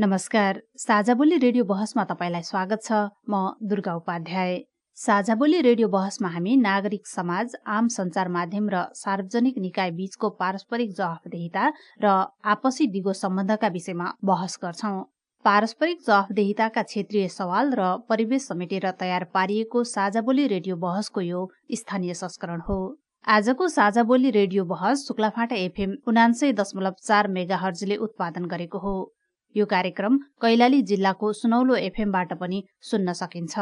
नमस्कार। साझा बोली रेडियो बहसमा तपाईँलाई स्वागत छ। म दुर्गा उपाध्याय। साझा बोली रेडियो बहसमा हामी नागरिक समाज आम संचार माध्यम र सार्वजनिक निकाय बीचको पारस्परिक जवाफदेहिता र आपसी दिगो सम्बन्धका विषयमा बहस गर्छौं। पारस्परिक जवाफदेहिताका क्षेत्रीय सवाल र परिवेश समेटेर तयार पारिएको साझा बोली रेडियो बहसको यो स्थानीय संस्करण हो। आजको साझा बोली रेडियो बहस शुक्लाफाटा एफएम उनान्सय दशमलव चार मेगा हर्जले उत्पादन गरेको हो। यो कार्यक्रम कैलाली जिल्लाको सुनौलो एफएमबाट पनि सुन्न सकिन्छ।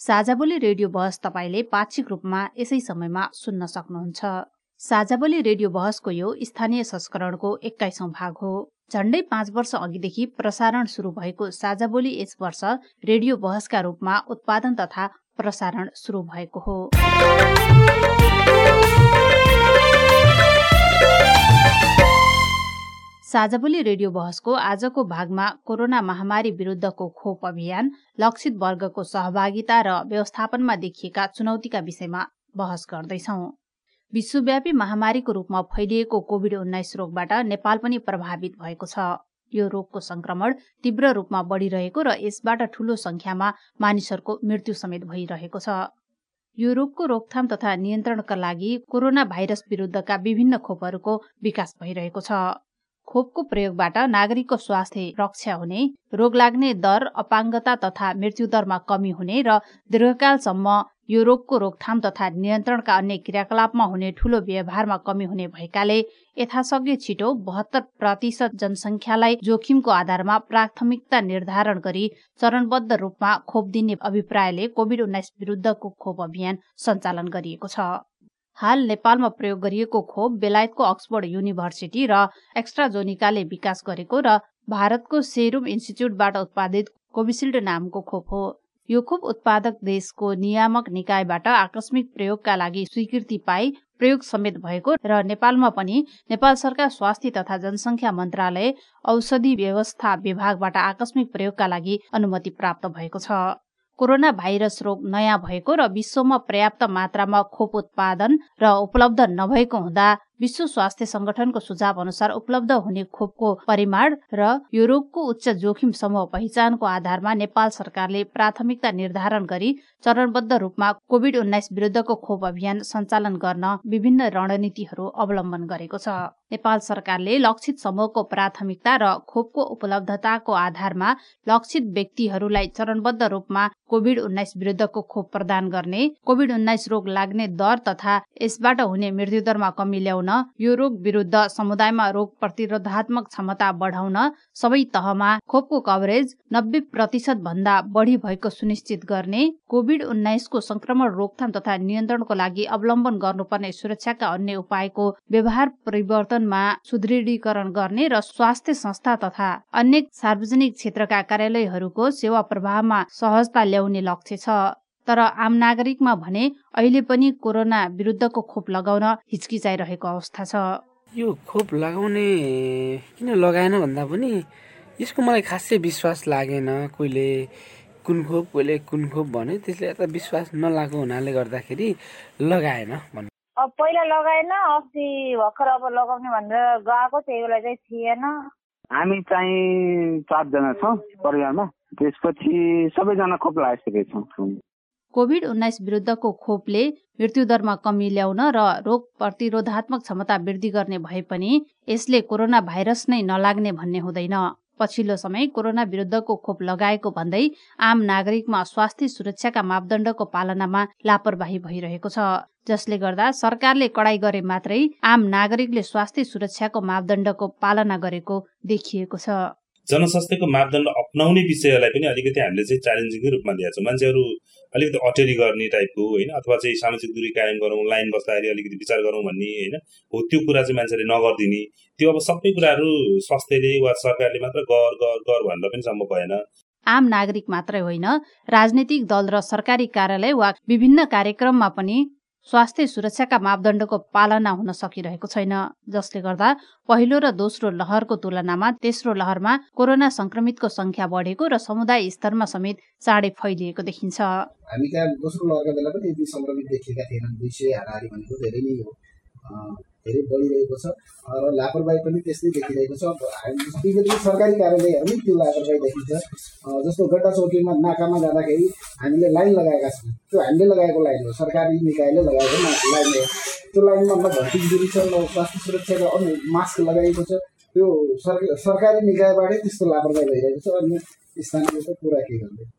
साझाबोली रेडियो बहस तपाईँले पाक्षिक रूपमा यसै समयमा सुन्न सक्नुहुन्छ। साझाबोली रेडियो बहसको यो स्थानीय संस्करणको एक्काइसौं भाग हो। झण्डै पाँच वर्ष अघिदेखि प्रसारण शुरू भएको साझाबोली यस वर्ष रेडियो बहसका रूपमा उत्पादन तथा प्रसारण शुरू भएको हो। साझाबोली रेडियो बहसको आजको भागमा कोरोना महामारी विरुद्धको खोप अभियान लक्षित वर्गको सहभागिता र व्यवस्थापनमा देखिएका चुनौतीका विषयमा बहस गर्दैछौ। विश्वव्यापी महामारीको रूपमा फैलिएको कोविड उन्नाइस रोगबाट नेपाल पनि प्रभावित भएको छ। यो रोगको संक्रमण तीव्र रूपमा बढ़िरहेको र यसबाट ठूलो संख्यामा मानिसहरूको मृत्यु समेत भइरहेको छ। यो रोगको रोकथाम तथा नियन्त्रणका लागि कोरोना भाइरस विरुद्धका विभिन्न खोपहरूको विकास भइरहेको छ। खोपको प्रयोगबाट नागरिकको स्वास्थ्य रक्षा हुने रोग लाग्ने दर अपाङ्गता तथा मृत्युदरमा कमी हुने र दीर्घकालसम्म यो रोगको रोकथाम तथा नियन्त्रणका अन्य क्रियाकलापमा हुने ठूलो व्यवहारमा कमी हुने भएकाले यथासक्य छिटो बहत्तर प्रतिशत जनसङ्ख्यालाई जोखिमको आधारमा प्राथमिकता निर्धारण गरी चरणबद्ध रूपमा खोप दिने अभिप्रायले कोविड उन्नाइस विरुद्धको खोप अभियान सञ्चालन गरिएको छ। हाल नेपालमा प्रयोग गरिएको खोप बेलायतको अक्सफोर्ड युनिभर्सिटी र एक्स्ट्राजोनिकाले विकास गरेको र भारतको सेरुम इन्स्टिच्युटबाट उत्पादित कोभिसिल्ड नामको खोप हो। यो खोप उत्पादक देशको नियामक निकायबाट आकस्मिक प्रयोगका लागि स्वीकृति पाई प्रयोग समेत भएको र नेपालमा पनि नेपाल सरकार स्वास्थ्य तथा जनसंख्या मन्त्रालय औषधि व्यवस्था विभागबाट आकस्मिक प्रयोगका लागि अनुमति प्राप्त भएको छ। कोरोना भाइरस रोग नयाँ भएको र विश्वमा पर्याप्त मात्रामा खोप उत्पादन र उपलब्ध नभएको हुँदा विश्व स्वास्थ्य संगठनको सुझाव अनुसार उपलब्ध हुने खोपको परिमाण र यो रोगको उच्च जोखिम समूह पहिचानको आधारमा नेपाल सरकारले प्राथमिकता निर्धारण गरी चरणबद्ध रूपमा कोविड उन्नाइस विरुद्धको खोप अभियान सञ्चालन गर्न विभिन्न रणनीतिहरू अवलम्बन गरेको छ। नेपाल सरकारले लक्षित समूहको प्राथमिकता र खोपको उपलब्धताको आधारमा लक्षित व्यक्तिहरूलाई चरणबद्ध रूपमा कोविड उन्नाइस विरुद्धको खोप प्रदान गर्ने कोविड उन्नाइस रोग लाग्ने दर तथा यसबाट हुने मृत्युदरमा कमी ल्याउन यो रोग विरुद्ध समुदायमा रोग प्रतिरोधात्मक क्षमता बढाउन सबै तहमा खोपको कभरेज नब्बे प्रतिशत भन्दा बढी भएको सुनिश्चित गर्ने कोविड उन्नाइसको संक्रमण रोकथाम तथा नियन्त्रणको लागि अवलम्बन गर्नुपर्ने सुरक्षाका अन्य उपायको व्यवहार परिवर्तनमा सुदृढीकरण गर्ने र स्वास्थ्य संस्था तथा अन्य सार्वजनिक क्षेत्रका कार्यालयहरूको सेवा प्रभावमा सहजता ल्याउने लक्ष्य छ। तर आम नागरिकमा भने अहिले पनि कोरोना विरुद्धको खोप लगाउन हिचकिचाइरहेको अवस्था छ। यो खोप लगाउने किन लगाएन भन्दा पनि यसको मलाई खासै विश्वास लागेन कोहीले कुन खोप कोहीले कुन खोप भन्यो। त्यसले यता विश्वास नलागेको हुनाले गर्दाखेरि लगाएन अब पहिला लगाएन अस्ति भर्खर अब लगाउने भनेर गएको त्यही बेला चाहिँ थिएन। हामी चाहिँ चारजना छौँ परिवारमा। त्यसपछि सबैजना खोप लगाइसकेका छौँ। कोभिड उन्नाइस विरुद्धको खोपले मृत्युदरमा कमी ल्याउन र रोग प्रतिरोधात्मक क्षमता वृद्धि गर्ने भए पनि यसले कोरोना भाइरस नै नलाग्ने भन्ने हुँदैन। पछिल्लो समय कोरोना विरुद्धको खोप लगाएको भन्दै आम नागरिकमा स्वास्थ्य सुरक्षाका मापदण्डको पालनामा लापरवाही भइरहेको छ। जसले गर्दा सरकारले कडाई गरे मात्रै आम नागरिकले स्वास्थ्य सुरक्षाको मापदण्डको पालना गरेको देखिएको छ। जनस्वास्थ्यको मापदण्ड अप्नाउने विषयलाई पनि अलिकति हामीले चाहिँ च्यालेन्जिङकै रूपमा लिएको छौँ। मान्छेहरू अलिकति अटेरी गर्ने टाइपको होइन? अथवा चाहिँ सामाजिक दूरी कायम गरौँ लाइन बस्दाखेरि अलिकति विचार गरौँ भन्ने होइन? हो त्यो कुरा चाहिँ मान्छेले नगरिदिने। त्यो अब सबै कुराहरू स्वास्थ्यले वा सरकारले मात्र गर गर गर भनेर पनि सम्भव भएन। आम नागरिक मात्रै होइन राजनैतिक दल र सरकारी कार्यालय वा विभिन्न कार्यक्रममा पनि स्वास्थ्य सुरक्षाका मापदण्डको पालना हुन सकिरहेको छैन जसले गर्दा पहिलो र दोस्रो लहरको तुलनामा तेस्रो लहरमा कोरोना संक्रमितको संख्या बढेको र समुदाय स्तरमा समेत चाँडै फैलिएको देखिन्छ। हामी त्यहाँ दोस्रो लहरका बेला पनि यति संक्रमित देखिएका थिएनन् दुई सय हाराहारी भनेको धेरै नै हो। धेरै बढिरहेको छ। र लापरवाही पनि त्यस्तै देखिरहेको छ। विभिन्न सरकारी कार्यालयहरूमै त्यो लापरवाही देखिन्छ। जस्तो गड्डा चौकीमा नाकामा जाँदाखेरि हामीले लाइन लगाएका छौँ। त्यो हामीले लगाएको लाइन हो। सरकारी निकायले लगाएको लाइन हो। त्यो लाइनमा न भर्ती दुरी छ न स्वास्थ्य सुरक्षाको अन्य मास्क लगाइएको छ। त्यो सरकारी निकायबाटै त्यस्तो लापरवाही भइरहेको छ। अन्य स्थानीय त पुरा के गर्दै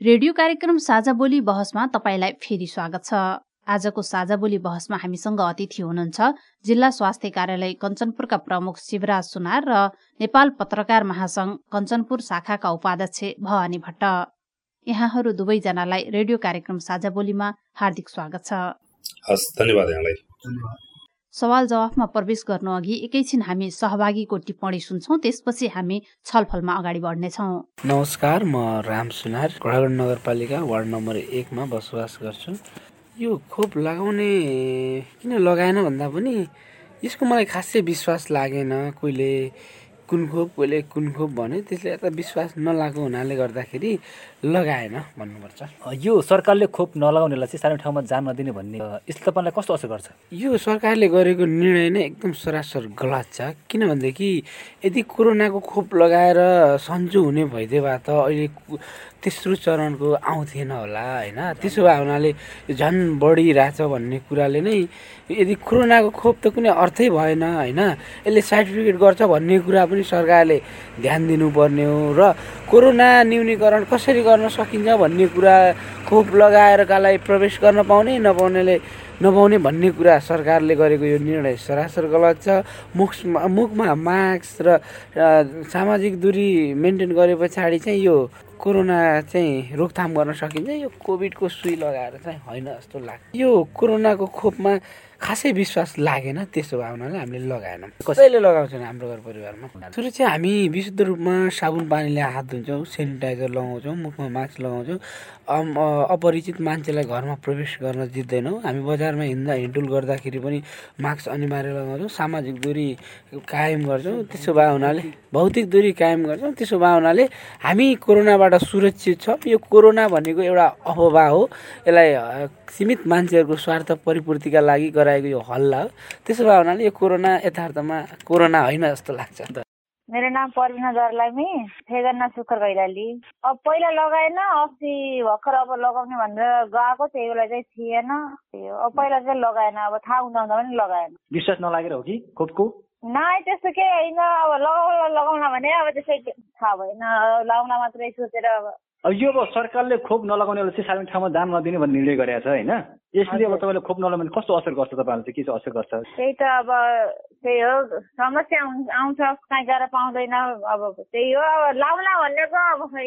रेडियो कार्यक्रम साझा बोली बहसमा तपाईँलाई फेरि स्वागत छ। आजको साझा बोली बहसमा हामीसँग अतिथि हुनुहुन्छ जिल्ला स्वास्थ्य कार्यालय कञ्चनपुरका प्रमुख शिवराज सुनार र नेपाल पत्रकार महासंघ कञ्चनपुर शाखाका उपाध्यक्ष भवानी भट्ट। यहाँहरू दुवैजनालाई रेडियो कार्यक्रम साझा बोलीमा हार्दिक स्वागत छ। धन्यवाद। सवाल जवाफमा प्रवेश गर्नु अघि एकैछिन हामी सहभागीको टिप्पणी सुन्छौँ त्यसपछि हामी छलफलमा अगाडि बढ्नेछौँ। नमस्कार म राम सुनार घोडागढ नगरपालिका वार्ड नम्बर एकमा बसोबास गर्छु। यो खोप लगाउने किन लगाएन भन्दा पनि यसको मलाई खासै विश्वास लागेन। कोहीले कुन खोप कोहीले कुन खोप भन्यो त्यसले यता विश्वास नलागेको हुनाले गर्दाखेरि लगाएन भन्नुपर्छ। यो सरकारले खोप नलगाउनेलाई चाहिँ सानो ठाउँमा जान नदिने भन्ने यसले तपाईँलाई कस्तो असर गर्छ? यो सरकारले गरेको निर्णय नै एकदम सरासर गलत छ किनभनेदेखि यदि कोरोनाको खोप लगाएर सन्चो हुने भइदिए भए त अहिले तेस्रो चरणको आउँथेन होला होइन? त्यसो भए हुनाले झन् बढिरहेछ भन्ने कुराले नै यदि कोरोनाको खोप त कुनै अर्थै भएन होइन? यसले सर्टिफिकेट गर्छ भन्ने कुरा पनि सरकारले ध्यान दिनुपर्ने हो र कोरोना न्यूनीकरण कसरी गर्न सकिन्छ भन्ने कुरा खोप लगाएरकालाई प्रवेश गर्न पाउने नपाउनेले नपाउने भन्ने कुरा सरकारले गरेको यो निर्णय सरासर गलत छ। मुख मुखमा मास्क र सामाजिक दूरी मेन्टेन गरे पछाडि चाहिँ यो कोरोना चाहिँ रोकथाम गर्न सकिन्छ। यो कोभिडको सुई लगाएर चाहिँ होइन जस्तो लाग्छ। यो कोरोनाको खोपमा खासै विश्वास लागेन त्यसो भावनाले हामीले लगाएनौँ। कसैले लगाउँछौँ हाम्रो घर परिवारमा? सुरु चाहिँ हामी विशुद्ध रूपमा साबुन पानीले हात धुन्छौँ सेनिटाइजर लगाउँछौँ मुखमा मास्क लगाउँछौँ। अपरिचित मान्छेलाई घरमा प्रवेश गर्न दिँदैनौँ। हामी बजारमा हिँड्दा हिँडुल गर्दाखेरि पनि मास्क अनिवार्य लगाउँछौँ सामाजिक दूरी कायम गर्छौँ। त्यसो भए हुनाले भौतिक दूरी कायम गर्छौँ। त्यसो भए हुनाले हामी कोरोनाबाट सुरक्षित छौँ। यो कोरोना भनेको एउटा अफवाह हो। यसलाई सीमित मान्छेहरूको स्वार्थ परिपूर्तिका लागि गराएको यो हल्ला हो। त्यसो भए हुनाले यो कोरोना यथार्थमा कोरोना होइन जस्तो लाग्छ मेरो नाम पर्विना दर्लामी फेगन्ना सुखर कैलाली। अब पहिला लगाएन अस्ति भर्खर अब लगाउने भनेर गएको त्यही बेला चाहिँ थिएन। अब पहिला चाहिँ लगाएन अब थाहा हुँदा हुँदा पनि लगाएन। विश्वास नलागेर हो कि खोपको? नाइ त्यस्तो केही होइन। अब लगाउला लगाउला भने अब त्यसै थाहा भएन। लगाउला मात्रै सोचेर अब अब यो अब सरकारले खोप नलगाउनेलाई चाहिँ सार्वजनिक ठाउँमा जान नदिने भन्ने निर्णय गरेको छ होइन? यसले अब तपाईँले खोप नलगाउने कस्तो असर गर्छ तपाईँहरूलाई चाहिँ? के चाहिँ असर गर्छ? त्यही त अब त्यही हो। समस्या आउँछ कहीँ गएर पाउँदैन। अब त्यही हो। अब लाउला भनेको अब खै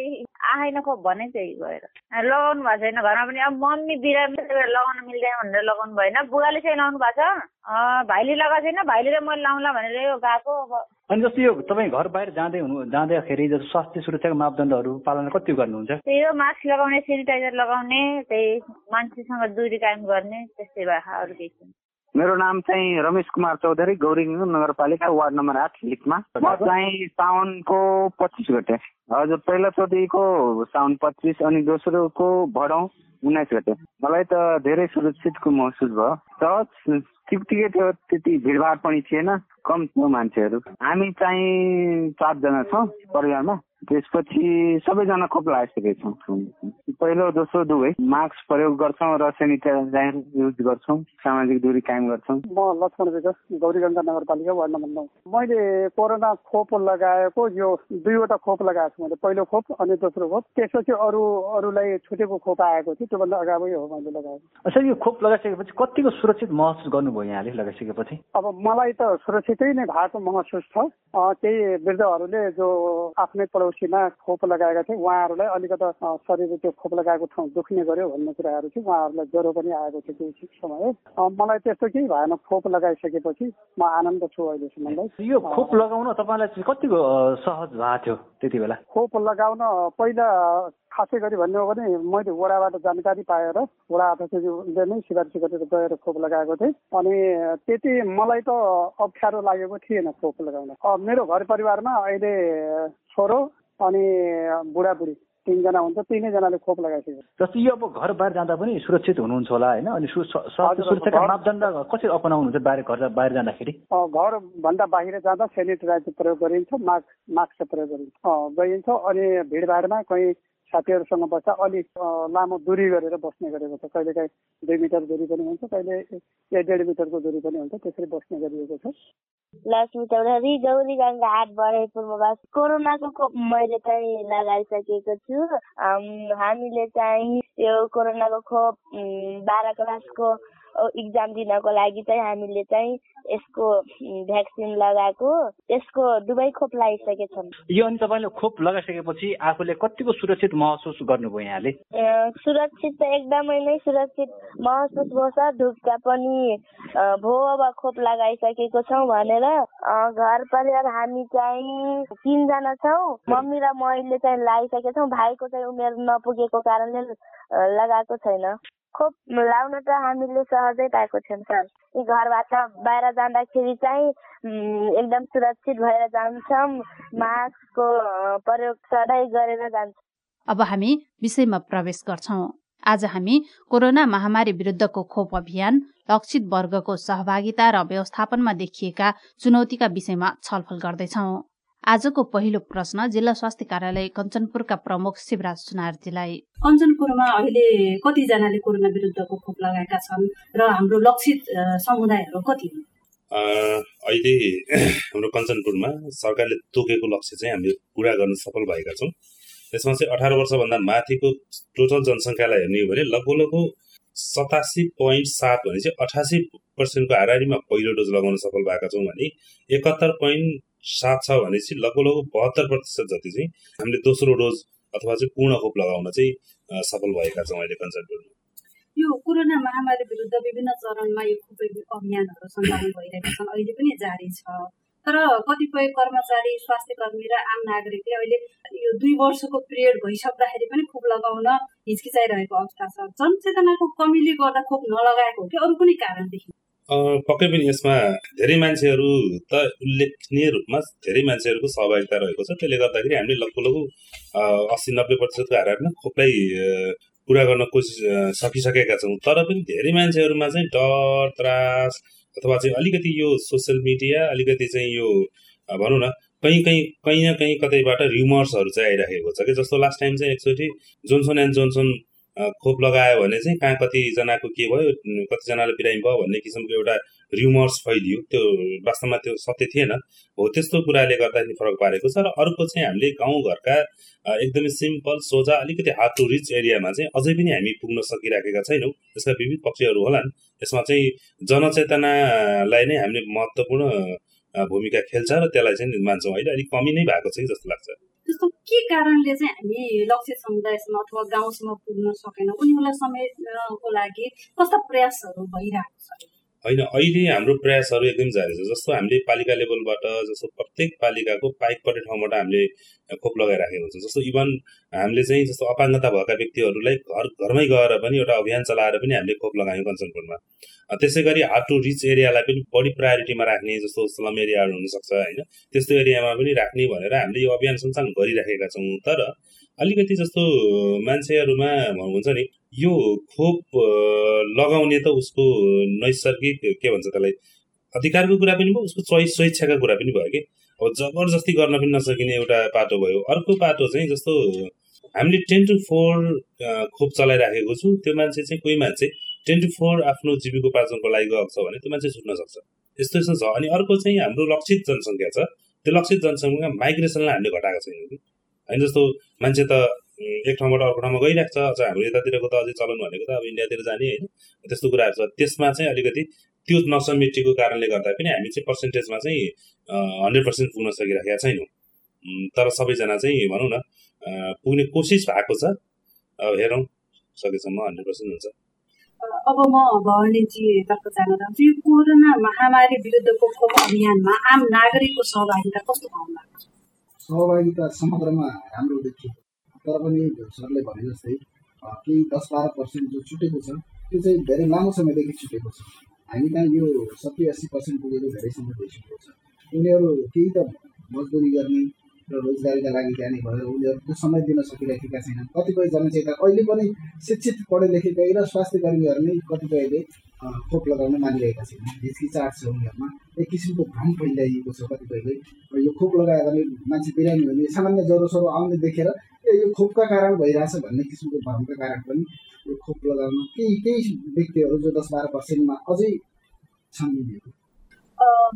आएन खोप भने त्यही गएर लगाउनु भएको छैन घरमा पनि। अब मम्मी बिरामी लगाउनु मिल्दैन भनेर लगाउनु भएन। बुवाले चाहिँ लाउनु भएको छ। भाइले लगाएको छैन। भाइले र मैले लाउँला भनेर यो गएको। अब अनि जस्तो यो तपाईँ घर बाहिर जाँदै हुनु जाँदाखेरि जस्तो स्वास्थ्य सुरक्षाको मापदण्डहरू पालना कति गर्नुहुन्छ? त्यही हो मास्क लगाउने सेनिटाइजर लगाउने त्यही मान्छेसँग दुरी कायम गर्ने त्यस्तै अरू केही छैन। मेरो नाम चाहिँ रमेश कुमार चौधरी गौरी नगरपालिका वार्ड नम्बर आठ लिकमा म चाहिँ साउनको पच्चिस गते। हजुर पहिलोचोटिको साउन पच्चिस अनि दोस्रोको भडौँ उन्नाइस गते। मलाई त धेरै सुरक्षितको महसुस भयो। तर ठिकै थियो त्यति भिडभाड पनि थिएन कम थियो मान्छेहरू। हामी चाहिँ चारजना छौँ परिवारमा। त्यसपछि सबैजना खोप लगाइसकेका छौँ। पहिलो दोस्रो दुवै मास्क प्रयोग गर्छौँ र सेनिटाइजर युज गर्छौँ। सामाजिक दूरी कायम गर्छौँ। म लक्ष्मण विकास गौरीगङ्गा नगरपालिका वार्ड नम्बर नौ। मैले कोरोना खोप लगाएको यो दुईवटा खोप लगाएको छु मैले। पहिलो खोप अनि दोस्रो खोप। त्यसपछि अरू अरूलाई छुटेको खोप आएको थियो। त्योभन्दा अगावै हो मैले लगाएको। अच्छा यो खोप लगाइसकेपछि कतिको सुरक्षित महसुस गर्नुभयो? यहाँले लगाइसकेपछि? अब मलाई त सुरक्षितै नै भएको महसुस छ। केही वृद्धहरूले जो आफ्नै पडोसीमा खोप लगाएका थिए उहाँहरूलाई अलिकता शरीर त्यो खोप लगाएको ठाउँ दुख्ने गर्यो भन्ने कुराहरू थियो उहाँहरूलाई ज्वरो पनि आएको थियो केही समय। मलाई त्यस्तो केही भएन। खोप लगाइसकेपछि म आनन्द छु अहिलेसम्मलाई यो खोप लगाउन तपाईँलाई कतिको सहज भएको थियो त्यति बेला? खोप लगाउन पहिला खासै गरी भन्ने हो भने मैले वडाबाट जानकारी पाएर वडा अध्यक्षले नै सिफारिस गरेर गएर खोप लगाएको थिएँ। अनि त्यति मलाई त अप्ठ्यारो लागेको थिएन खोप लगाउन। मेरो घर परिवारमा अहिले छोरो अनि बुढाबुढी तिनजना हुन्छ तिनैजनाले खोप लगाइसक्यो जस्तो यो अब घर बाहिर जाँदा पनि सुरक्षित हुनुहुन्छ होला होइन? अनि सुरक्षाका मापदण्ड कसरी अपनाउनुहुन्छ बाहिर घर बाहिर जाँदाखेरि? घरभन्दा बाहिर जाँदा सेनिटाइजर प्रयोग गरिन्छ मास्क मास्क प्रयोग गरिन्छ। गरिन्छ अनि भिडभाडमा कहीँ साथीहरूसँग बस्दा अलिक लामो दूरी गरेर बस्ने गरेको छ। कहिले काहीँ दुई मिटर दूरी पनि हुन्छ कहिले एक डेढ मिटरको दूरी पनि हुन्छ त्यसरी बस्ने गरिएको छ। लक्ष्मी चौधरी गौरी गङ्गा कोरोनाको खोप मैले चाहिँ लगाइसकेको छु। हामीले चाहिँ यो कोरोनाको खोप बाह्र क्लासको इक्जाम दिनको लागि चाहिँ हामीले चाहिँ यसको भ्याक्सिन लगाएको यसको दुवै खोप लगाइसकेका छौँ यो अनि तपाईँले खोप लगाइसकेपछि आफूले कतिको सुरक्षित महसुस गर्नुभयो यहाँले? सुरक्षित त एकदमै नै सुरक्षित महसुस भएछ। ढुक्का पनि भो अब खोप लगाइसकेको छौँ भनेर। घर परिवार हामी चाहिँ तिनजना छौँ। मम्मी र मैले चाहिँ लगाइसकेका छौँ भाइको चाहिँ उमेर नपुगेको कारणले लगाएको छैन। खोप लाउन त हामीले सहजै पाएको छौँ घरबाट बाहिर जाँदाखेरि चाहिँ एकदम सुरक्षित भएर जान्छौँ। मास्कको प्रयोग सधैँ गरेर जान्छौँ। अब हामी विषयमा प्रवेश गर्छौँ। आज हामी कोरोना महामारी विरुद्धको खोप अभियान लक्षित वर्गको सहभागिता र व्यवस्थापनमा देखिएका चुनौतीका विषयमा छलफल गर्दैछौँ। आजको पहिलो प्रश्न जिल्ला स्वास्थ्य कार्यालय कञ्चनपुरका प्रमुख शिवराज सुनारजीलाई। कञ्चनपुरमा अहिले कतिजनाले कोरोना विरुद्धको खोप लगाएका छन् र हाम्रो लक्षित समुदायहरू कति हुन्? अहिले हाम्रो कञ्चनपुरमा सरकारले तोकेको लक्ष्य चाहिँ हामीले पुरा गर्न सफल भएका छौँ। त्यसमा चाहिँ अठार वर्षभन्दा माथिको टोटल जनसङ्ख्यालाई हेर्ने हो भने लगभग लगभग सतासी पोइन्ट सात भने चाहिँ अठासी पर्सेन्टको हाराहारीमा पहिलो डोज लगाउन सफल भएका छौँ भने एकहत्तर पोइन्ट सात छ भनेपछि लगभग लगभग बहत्तर प्रतिशत जति चाहिँ हामीले दोस्रो डोज अथवा चाहिँ पूर्ण खोप लगाउन चाहिँ सफल भएका छौँ अहिले कन्सल्टेन्टमा यो कोरोना महामारी विरुद्ध विभिन्न चरणमा यो खोप अभियानहरू सञ्चालन भइरहेका छन् अहिले पनि जारी छ। तर कतिपय कर्मचारी स्वास्थ्य कर्मी र आम नागरिकले अहिले यो दुई वर्षको पिरियड भइसक्दाखेरि पनि खोप लगाउन हिचकिचाइरहेको अवस्था छ। जनचेतनाको कमीले गर्दा खोप नलगाएको हो कि अरू कुनै कारण देखिन्छ पक्कै पनि यसमा धेरै मान्छेहरू त उल्लेखनीय रूपमा धेरै मान्छेहरूको सहभागिता रहेको छ। त्यसले गर्दाखेरि हामीले लगभग लगभग अस्सी नब्बे प्रतिशतको हाराहारीमा खोपलाई पुरा गर्न कोसिस सकिसकेका छौँ। तर पनि धेरै मान्छेहरूमा चाहिँ डर त्रास अथवा चाहिँ अलिकति यो सोसियल मिडिया अलिकति चाहिँ यो भनौँ न कहीँ कहीँ कहीँ न कहीँ कतैबाट र्युमर्सहरू चाहिँ आइराखेको छ कि जस्तो लास्ट टाइम चाहिँ एकचोटि जोन्सन एन्ड जोन्सन खोप लगायो भने चाहिँ कहाँ कतिजनाको के भयो कतिजनाले बिरामी भयो भन्ने किसिमको एउटा र्युमर्स फैलियो। त्यो वास्तवमा त्यो सत्य थिएन। हो त्यस्तो कुराले गर्दाखेरि फरक पारेको छ र अर्को चाहिँ हामीले गाउँघरका एकदमै सिम्पल सोझा अलिकति हार्ड टु रिच एरियामा चाहिँ अझै पनि हामी पुग्न सकिराखेका छैनौँ। यसका विविध पक्षहरू होलान्। यसमा चाहिँ जनचेतनालाई नै हामीले महत्त्वपूर्ण भूमिका खेल्छ र त्यसलाई चाहिँ मान्छौँ अहिले अलिक कमी नै भएको छ जस्तो लाग्छ। त्यस्तो के कारणले चाहिँ हामी लक्षित समुदायसम्म अथवा गाउँसम्म पुग्न सकेनौँ। उनीहरूलाई समेट्नको लागि कस्ता प्रयासहरू भइरहेको छ? होइन अहिले हाम्रो प्रयासहरू एकदम जारी छ। जस्तो हामीले पालिका लेभलबाट जस्तो प्रत्येक पालिकाको पाइक पर्ने ठाउँबाट हामीले खोप लगाइराखेको हुन्छ जस्तो इभन हामीले चाहिँ जस्तो अपाङ्गता भएका व्यक्तिहरूलाई घर घरमै गएर पनि एउटा अभियान चलाएर पनि हामीले खोप लगायौँ कञ्चनपुरमा। त्यसै गरी हार्ड टु रिच एरियालाई पनि बढी प्रायोरिटीमा राख्ने जस्तो स्लम एरियाहरू हुनसक्छ होइन। त्यस्तो एरियामा पनि राख्ने भनेर हामीले यो अभियान सञ्चालन गरिराखेका छौँ। तर अलिकति जस्तो मान्छेहरूमा हुन्छ नि यो खोप लगाउने त उसको नैसर्गिक के भन्छ त्यसलाई अधिकारको कुरा पनि भयो उसको चोइस स्वेच्छाको कुरा पनि भयो कि? अब जबरजस्ती गर्न पनि नसकिने एउटा पाटो भयो। अर्को पाटो चाहिँ जस्तो हामीले टेन टु फोर खोप चलाइराखेको छु त्यो मान्छे चाहिँ कोही मान्छे टेन टु फोर आफ्नो जीविकोपार्जनको लागि गएको छ भने त्यो मान्छे छुट्न सक्छ। यस्तो यस्तो छ। अनि अर्को चाहिँ हाम्रो लक्षित जनसङ्ख्या छ। त्यो लक्षित जनसङ्ख्या माइग्रेसनलाई हामीले घटाएको छैनौँ कि? होइन जस्तो मान्छे त एक ठाउँबाट अर्को ठाउँमा गइरहेको छ। अझ हाम्रो यतातिरको त अझै चलन भनेको त अब इन्डियातिर जाने होइन। त्यस्तो कुराहरू छ। त्यसमा चाहिँ अलिकति त्यो नसमेटिएको कारणले गर्दा पनि हामी चाहिँ पर्सेन्टेजमा चाहिँ हन्ड्रेड पर्सेन्ट पुग्न सकिराखेका छैनौँ। तर सबैजना चाहिँ भनौँ न पुग्ने कोसिस भएको छ। अब हेरौँ सकेसम्म हन्ड्रेड पर्सेन्ट हुन्छ। अब म भवानीजीतर्फ जान चाहन्छु यो कोरोना महामारी विरुद्धको खोप अभियानमा आम नागरिकको सहभागिता कस्तो पाउनु सहभागिता समग्रमा राम्रो देखियो तर पनि सरले भने जस्तै केही दस बाह्र पर्सेन्ट जो छुटेको छ त्यो चाहिँ धेरै लामो समयदेखि छुटेको छ। हामी कहाँ यो सत्तरी अस्सी पर्सेन्ट पुगेको धेरै समय भइसकेको छ। उनीहरू केही त मजदुरी गर्ने र रोजगारीका लागि जाने भएर उनीहरूको समय दिन सकिरहेका छैनन्। कतिपय जनचेतना अहिले पनि शिक्षित पढे लेखेकै र स्वास्थ्य कर्मीहरू नै कतिपयले खोप लगाउन मानिरहेका छैनन्। हिचकिचाट छ उनीहरूमा एक किसिमको भ्रम फैलाइएको छ कतिपयले। यो खोप लगायो भने मान्छे बिरामी हुने सामान्य ज्वरो सरो आउने देखेर ए यो खोपका कारण भइरहेछ भन्ने किसिमको भ्रमका कारण पनि यो खोप लगाउन केही केही व्यक्तिहरू जो दस बाह्र पर्सेन्टमा अझै छन्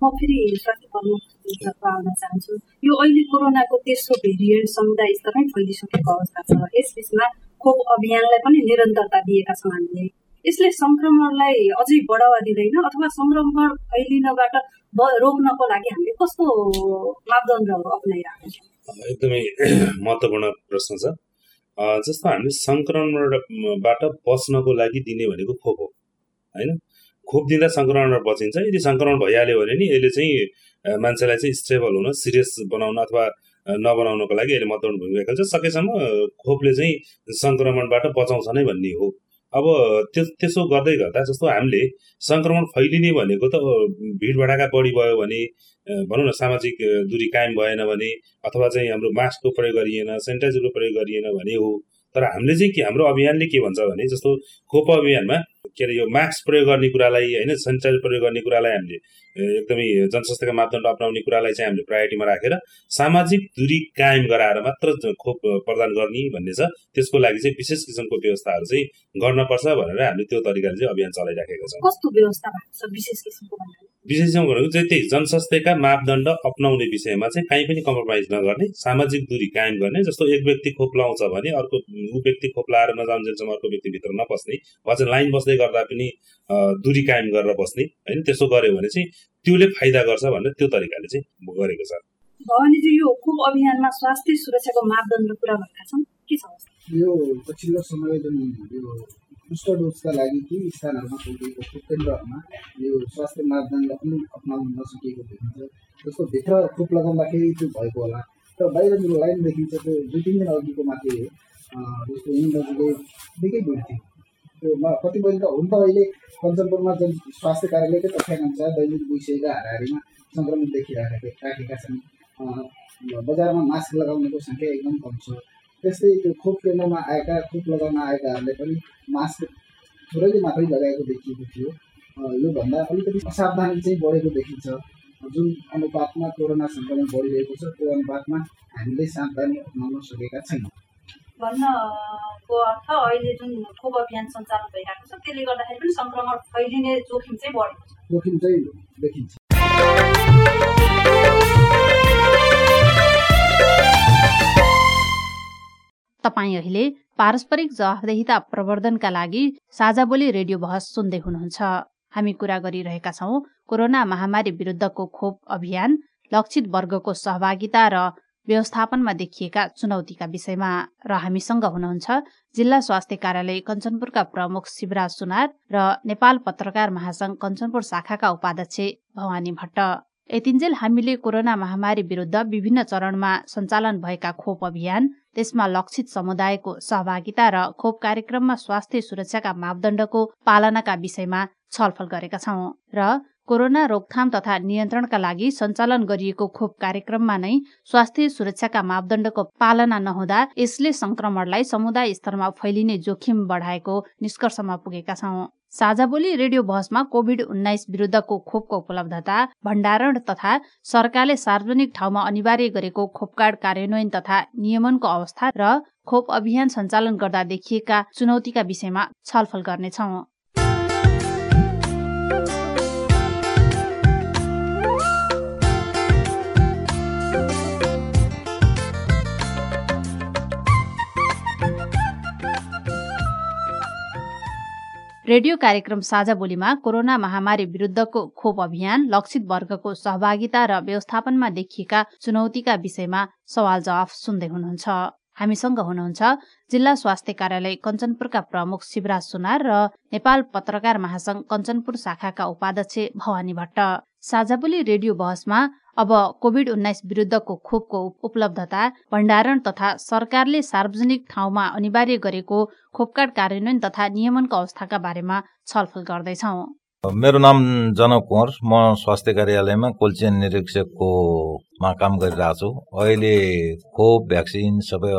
म फेरि स्वास्थ्य प्रमुख आउन चाहन्छु। यो अहिले कोरोनाको तेस्रो भेरिएन्ट समुदाय स्तरमै फैलिसकेको अवस्था छ। यस बिचमा खोप अभियानलाई पनि निरन्तरता दिएका छौँ हामीले। यसले सङ्क्रमणलाई अझै बढावा दिँदैन अथवा सङ्क्रमण फैलिनबाट रोक्नको लागि हामीले कस्तो मापदण्डहरू अप्नाइरहेको छौँ? एकदमै महत्त्वपूर्ण प्रश्न छ। जस्तो हामीले सङ्क्रमणबाट बच्नको लागि दिने भनेको खोप हो होइन? खोप दिँदा सङ्क्रमणबाट बचिन्छ। यदि सङ्क्रमण भइहाल्यो भने नि यसले चाहिँ मान्छेलाई चाहिँ स्टेबल हुन सिरियस बनाउन अथवा नबनाउनको लागि यसले महत्त्वपूर्ण भूमिका खेल्छ सकेसम्म खोपले चाहिँ सङ्क्रमणबाट बचाउँछ नै भन्ने हो। अब त्यो त्यसो गर्दै गर्दा जस्तो हामीले सङ्क्रमण फैलिने भनेको त भिड भडाका बढी भयो भने भनौँ न सामाजिक दूरी कायम भएन भने अथवा चाहिँ हाम्रो मास्कको प्रयोग गरिएन सेनिटाइजरको प्रयोग गरिएन भने हो। तर हामीले चाहिँ के हाम्रो अभियानले के भन्छ भने जस्तो खोप अभियानमा के अरे यो मास्क प्रयोग गर्ने कुरालाई होइन सेनिटाइजर प्रयोग गर्ने कुरालाई हामीले एकदमै जनस्वास्थ्यका मापदण्ड अप्नाउने कुरालाई चाहिँ हामीले प्रायोरिटीमा राखेर सामाजिक दूरी कायम गराएर मात्र खोप प्रदान गर्ने भन्ने छ। त्यसको लागि चाहिँ विशेष किसिमको व्यवस्थाहरू चाहिँ गर्नपर्छ भनेर हामीले त्यो तरिकाले चाहिँ अभियान चलाइराखेका छौँ। कस्तो व्यवस्था विशेष किसिमको विशेष भनेको चाहिँ त्यही जनस्वास्थ्यका मापदण्ड अप्नाउने विषयमा चाहिँ काहीँ पनि कम्प्रोमाइज नगर्ने सामाजिक दूरी कायम गर्ने जस्तो एक व्यक्ति खोप लाउँछ भने अर्को ऊ व्यक्ति खोप लाएर नजाउन्जेलसम्म अर्को व्यक्तिभित्र नपस्ने वा चाहिँ लाइन बस्दै गर्दा पनि दूरी कायम गरेर बस्ने होइन? त्यसो गर्यो भने चाहिँ त्यसले फाइदा गर्छ भनेर त्यो तरिकाले चाहिँ गरेको छ। भवानीजी यो खोप अभियानमा स्वास्थ्य सुरक्षाको मापदण्ड पुरा भएका छन्? के छ यो पछिल्लो समय जुन यो बुस्टर डोजका लागि केही स्थानहरूमा पुगेको खोप केन्द्रहरूमा यो स्वास्थ्य मापदण्ड पनि अप्नाउन नसकिएको देखिन्छ। जस्तो भित्र खोप लगाउँदाखेरि त्यो भएको होला तर बाहिर जुन लाइन देखिन्छ त्यो दुई तिन दिन अघिको मात्रै हो जस्तो हिँड्दाजुले निकै भिड थियो। त्यो कतिपय त हुन त अहिले कञ्चनपुरमा जुन स्वास्थ्य कार्यालयकै तथ्याङ्क दैनिक दुई हाराहारीमा सङ्क्रमित देखिराखेका राखेका छन्। बजारमा मास्क लगाउनेको सङ्ख्या एकदम कम छ। त्यस्तै त्यो खोप केन्द्रमा आएका खोप लगाउन आएकाहरूले पनि मास्क थोरैले मात्रै लगाएको देखिएको थियो। योभन्दा अलिकति असावधानी चाहिँ बढेको देखिन्छ। जुन अनुपातमा कोरोना सङ्क्रमण बढिरहेको छ त्यो अनुपातमा हामीले सावधानी अप्नाउन सकेका छैनौँ। भन्नको अर्थ अहिले जुन खोप अभियान सञ्चालन भइरहेको छ त्यसले गर्दाखेरि पनि सङ्क्रमण फैलिने जोखिम चाहिँ बढेको छ। जोखिम चाहिँ देखिन्छ। तपाईँ अहिले पारस्परिक जवाफदेहिता प्रवर्धनका लागि साझा बोली रेडियो बहस सुन्दै हुनुहुन्छ। हामी कुरा गरिरहेका छौं कोरोना महामारी विरुद्धको खोप अभियान लक्षित वर्गको सहभागिता र व्यवस्थापनमा देखिएका चुनौतीका विषयमा र हामीसँग हुनुहुन्छ जिल्ला स्वास्थ्य कार्यालय कञ्चनपुरका प्रमुख शिवराज सुनार र नेपाल पत्रकार महासंघ कञ्चनपुर शाखाका उपाध्यक्ष भवानी भट्ट। यतिन्जेल हामीले कोरोना महामारी विरुद्ध विभिन्न चरणमा सञ्चालन भएका खोप अभियान त्यसमा लक्षित समुदायको सहभागिता र खोप कार्यक्रममा स्वास्थ्य सुरक्षाका मापदण्डको पालनाका विषयमा छलफल गरेका छौं र कोरोना रोकथाम तथा नियन्त्रणका लागि सञ्चालन गरिएको खोप कार्यक्रममा नै स्वास्थ्य सुरक्षाका मापदण्डको पालना नहुँदा यसले संक्रमणलाई समुदाय स्तरमा फैलिने जोखिम बढाएको निष्कर्षमा पुगेका छौं। साझा बोली रेडियो बहसमा कोभिड उन्नाइस विरुद्धको खोपको उपलब्धता भण्डारण तथा सरकारले सार्वजनिक ठाउँमा अनिवार्य गरेको खोपकार्ड कार्यान्वयन तथा नियमनको अवस्था र खोप अभियान सञ्चालन गर्दा देखिएका चुनौतीका विषयमा छलफल गर्नेछौं। रेडियो कार्यक्रम साझा बोलीमा कोरोना महामारी विरुद्धको खोप अभियान लक्षित वर्गको सहभागिता र व्यवस्थापनमा देखिएका चुनौतीका विषयमा सवाल जवाफ सुन्दै हुनुहुन्छ। हामीसँग हुनुहुन्छ जिल्ला स्वास्थ्य कार्यालय कञ्चनपुरका प्रमुख शिवराज सुनार र नेपाल पत्रकार महासंघ कञ्चनपुर शाखाका उपाध्यक्ष भवानी भट्ट। साझाबोली रेडियो बहसमा अब कोविड उन्नाइस विरुद्धको खोपको उपलब्धता भण्डारण तथा सरकारले सार्वजनिक ठाउँमा अनिवार्य गरेको खोपकार्ड कार्यान्वयन तथा नियमनको अवस्थाका बारेमा छलफल गर्दैछौ। मेरो नाम जनक कुँवर म स्वास्थ्य कार्यालयमा कोल्चेन निरीक्षककोमा काम गरिरहेको छु अहिले खोप भ्याक्सिन सबै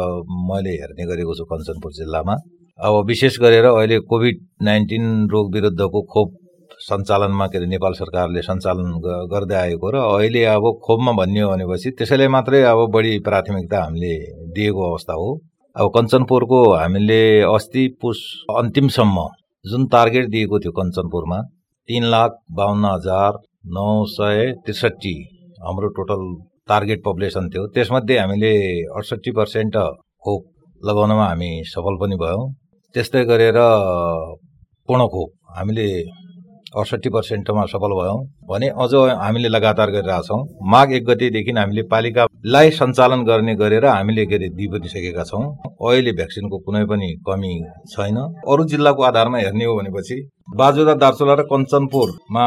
मैले हेर्ने गरेको छु कञ्चनपुर जिल्लामा। अब विशेष गरेर अहिले कोभिड नाइन्टिन रोग विरुद्धको खोप सञ्चालनमा के अरे नेपाल सरकारले सञ्चालन गर्दै आएको र अहिले अब खोपमा भन्ने भनेपछि त्यसैले मात्रै अब बढी प्राथमिकता हामीले दिएको अवस्था हो। अब कञ्चनपुरको हामीले अस्ति पुस अन्तिमसम्म जुन टार्गेट दिएको थियो कञ्चनपुरमा तिन लाख बाहन्न हजार नौ सय त्रिसठी हाम्रो टोटल टार्गेट पपुलेसन थियो। त्यसमध्ये हामीले अडसट्ठी पर्सेन्ट खोप लगाउनमा हामी सफल पनि भयौँ। त्यस्तै गरेर पूर्ण खोप हामीले अडसट्ठी पर्सेन्टमा सफल भयौँ। भने अझ हामीले लगातार गरिरहेछौँ माघ एक गतिदेखि हामीले पालिकालाई सञ्चालन गर्ने गरेर हामीले के अरे दिइ पनि सकेका छौँ। अहिले भ्याक्सिनको कुनै पनि कमी छैन। अरू जिल्लाको आधारमा हेर्ने हो भनेपछि बाजुरा दार्चुला र कञ्चनपुरमा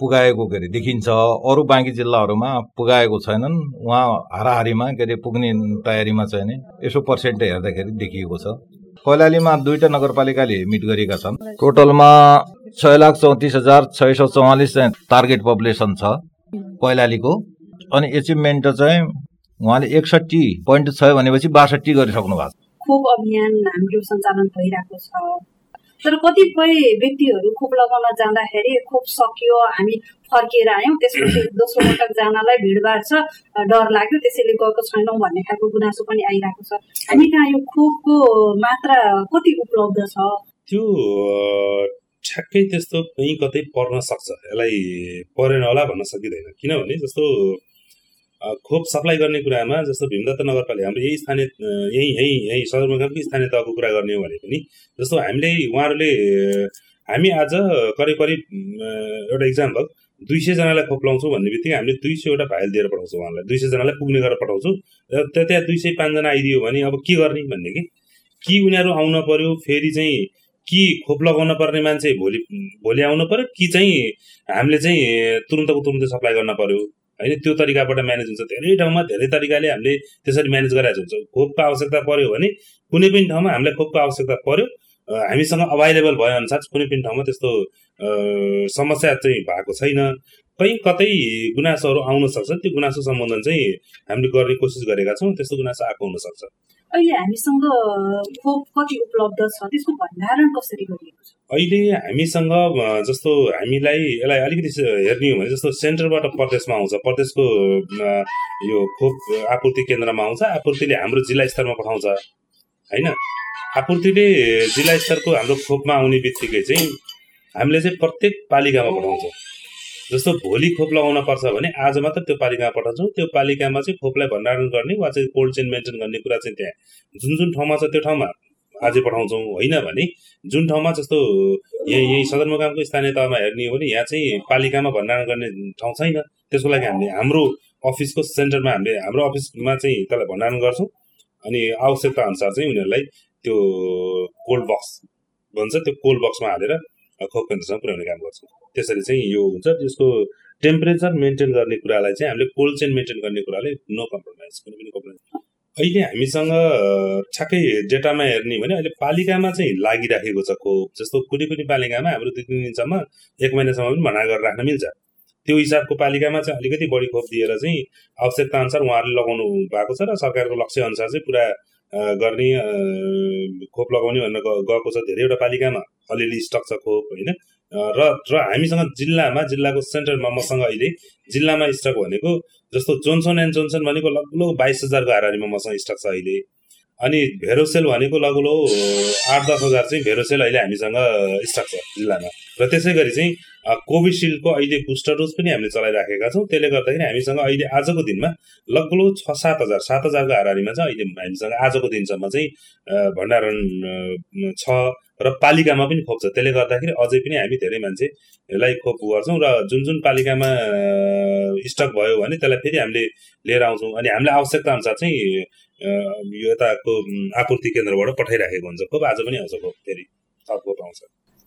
पुगाएको के अरे देखिन्छ। अरू बाँकी जिल्लाहरूमा पुगाएको छैनन्। उहाँ हाराहारीमा के अरे पुग्ने तयारीमा चाहिँ नि यसो पर्सेन्ट हेर्दाखेरि देखिएको छ। कैलालीमा दुईटा नगरपालिकाले मिट गरेका छन्। टोटलमा छ लाख चौतिस हजार छ सौ चौवालिस चाहिँ टार्गेट पपुलेसन छ कैलालीको। अनि एचिभमेन्ट चाहिँ उहाँले एकसट्ठी पोइन्ट छ भनेपछि बासठी गरिसक्नु भएको छ। खोप अभियान हाम्रो सञ्चालन भइरहेको छ। तर कतिपय व्यक्तिहरू खोप लगाउन जाँदाखेरि खोप सकियो हामी फर्किएर आयौँ। त्यसपछि दोस्रो पटक जानलाई भिडभाड छ डर लाग्यो। त्यसैले गएको छैनौँ भन्ने खालको गुनासो पनि आइरहेको छ। हामी कहाँ यो खोपको मात्रा कति उपलब्ध छ? त्यो ठ्याक्कै त्यस्तो कहीँ कतै पर्न सक्छ। यसलाई परेन होला भन्न सकिँदैन। किनभने जस्तो खोप सप्लाई गर्ने कुरामा जस्तो भीमदत्त नगरपालिका हाम्रो यही स्थानीय यहीँ यहीँ यहीँ सदरमुकामकै स्थानीय तहको कुरा गर्ने हो भने पनि जस्तो हामीले उहाँहरूले हामी आज करिब करिब एउटा इक्जाम्पल दुई सयजनालाई खोप लाउँछौँ भन्ने बित्तिकै हामीले दुई सयवटा भाइल दिएर पठाउँछौँ उहाँलाई दुई सयजनालाई पुग्ने गरेर पठाउँछौँ। र त्यहाँ दुई सय पाँचजना आइदियो भने अब के गर्ने भन्ने कि? कि उनीहरू आउन पर्यो फेरि चाहिँ कि खोप लगाउन पर्ने मान्छे भोलि भोलि आउनु पर्यो कि चाहिँ हामीले चाहिँ तुरन्तको तुरन्तै सप्लाई गर्न पर्यो? होइन त्यो तरिकाबाट म्यानेज हुन्छ। धेरै ठाउँमा धेरै तरिकाले हामीले त्यसरी म्यानेज गराएको हुन्छ खोपको आवश्यकता पर्यो भने कुनै पनि ठाउँमा हामीलाई खोपको आवश्यकता पर्यो। हामीसँग अभाइलेबल भए अनुसार कुनै पनि ठाउँमा त्यस्तो समस्या चाहिँ भएको छैन। कहीँ कतै गुनासोहरू आउन सक्छ। त्यो गुनासो सम्बन्धन चाहिँ हामीले गर्ने कोसिस गरेका छौँ। त्यस्तो गुनासो आएको हुनसक्छ अहिले हामीसँग कति उपलब्ध छ? त्यसको भण्डारण कसरी गरिएको छ? अहिले हामीसँग जस्तो हामीलाई यसलाई अलिकति हेर्ने हो भने जस्तो सेन्टरबाट प्रदेशमा आउँछ। प्रदेशको यो खोप आपूर्ति केन्द्रमा आउँछ। आपूर्तिले हाम्रो जिल्ला स्तरमा पठाउँछ। होइन? आपूर्तिले जिल्ला स्तरको हाम्रो खोपमा आउने बित्तिकै चाहिँ हामीले चाहिँ प्रत्येक पालिकामा पठाउँछौँ। जस्तो भोलि खोप लगाउन पर्छ भने आज मात्र त्यो पालिकामा पठाउँछौँ त्यो पालिकामा चाहिँ खोपलाई भण्डारण गर्ने वा चाहिँ कोल्ड चेन मेन्टेन गर्ने कुरा चाहिँ त्यहाँ जुन जुन ठाउँमा छ त्यो ठाउँमा अझै पठाउँछौँ होइन भने जुन ठाउँमा जस्तो यहीँ यहीँ सदरमुकामको स्थानीय तहमा हेर्ने हो भने यहाँ चाहिँ पालिकामा भण्डारण गर्ने ठाउँ छैन। त्यसको लागि हामीले हाम्रो अफिसको सेन्टरमा हामीले हाम्रो अफिसमा चाहिँ त्यसलाई भण्डारण गर्छौँ अनि आवश्यकता अनुसार चाहिँ उनीहरूलाई त्यो कोल्ड बक्स भन्छ त्यो कोल्ड बक्समा हालेर खोप केन्द्रसम्म पुर्याउने काम गर्छौँ। त्यसरी चाहिँ यो हुन्छ त्यसको टेम्परेचर मेन्टेन गर्ने कुरालाई चाहिँ हामीले कोल्ड चेन मेन्टेन गर्ने कुराले नो कम्प्रोमाइज कुनै पनि कम्प्रोमाइज। अहिले हामीसँग ठ्याक्कै डेटामा हेर्ने भने अहिले पालिकामा चाहिँ लागिराखेको छ खोप। जस्तो कुनै कुनै पालिकामा हाम्रो दुई तिन दिनसम्म एक महिनासम्म पनि भना गरेर राख्न मिल्छ। त्यो हिसाबको पालिकामा चाहिँ अलिकति बढी खोप दिएर चाहिँ आवश्यकता अनुसार उहाँहरूले लगाउनु भएको छ र सरकारको लक्ष्य अनुसार चाहिँ पुरा गर्ने खोप लगाउने भनेर गएको छ धेरैवटा पालिकामा। अलिअलि खोप होइन? र र हामीसँग जिल्लामा जिल्लाको सेन्ट्रलमा मसँग अहिले जिल्लामा स्टक भनेको जस्तो जोन्सन एन्ड जोन्सन भनेको लगभग बाइस हजारको हाराहारीमा मसँग स्टक छ अहिले अनि भेरोसेल भनेको लगभग आठ दस हजार चाहिँ भेरोसेल अहिले हामीसँग स्टक छ जिल्लामा। र त्यसै गरी चाहिँ कोभिसिल्डको अहिले बुस्टर डोज पनि हामीले चलाइराखेका छौँ। त्यसले गर्दाखेरि हामीसँग अहिले आजको दिनमा लगभग छ सात हजार सात हजारको हारिमा चाहिँ अहिले हामीसँग आजको दिनसम्म चाहिँ भण्डारण छ र पालिकामा पनि खोप छ। त्यसले गर्दाखेरि अझै पनि हामी धेरै मान्छेलाई खोप गर्छौँ र जुन जुन पालिकामा स्टक भयो भने त्यसलाई फेरि हामीले लिएर आउँछौँ। अनि हामीले आवश्यकता अनुसार चाहिँ यो यताको आपूर्ति केन्द्रबाट पठाइराखेको हुन्छ। खोप आज पनि आउँछ खोप फेरि थप खोप आउँछ।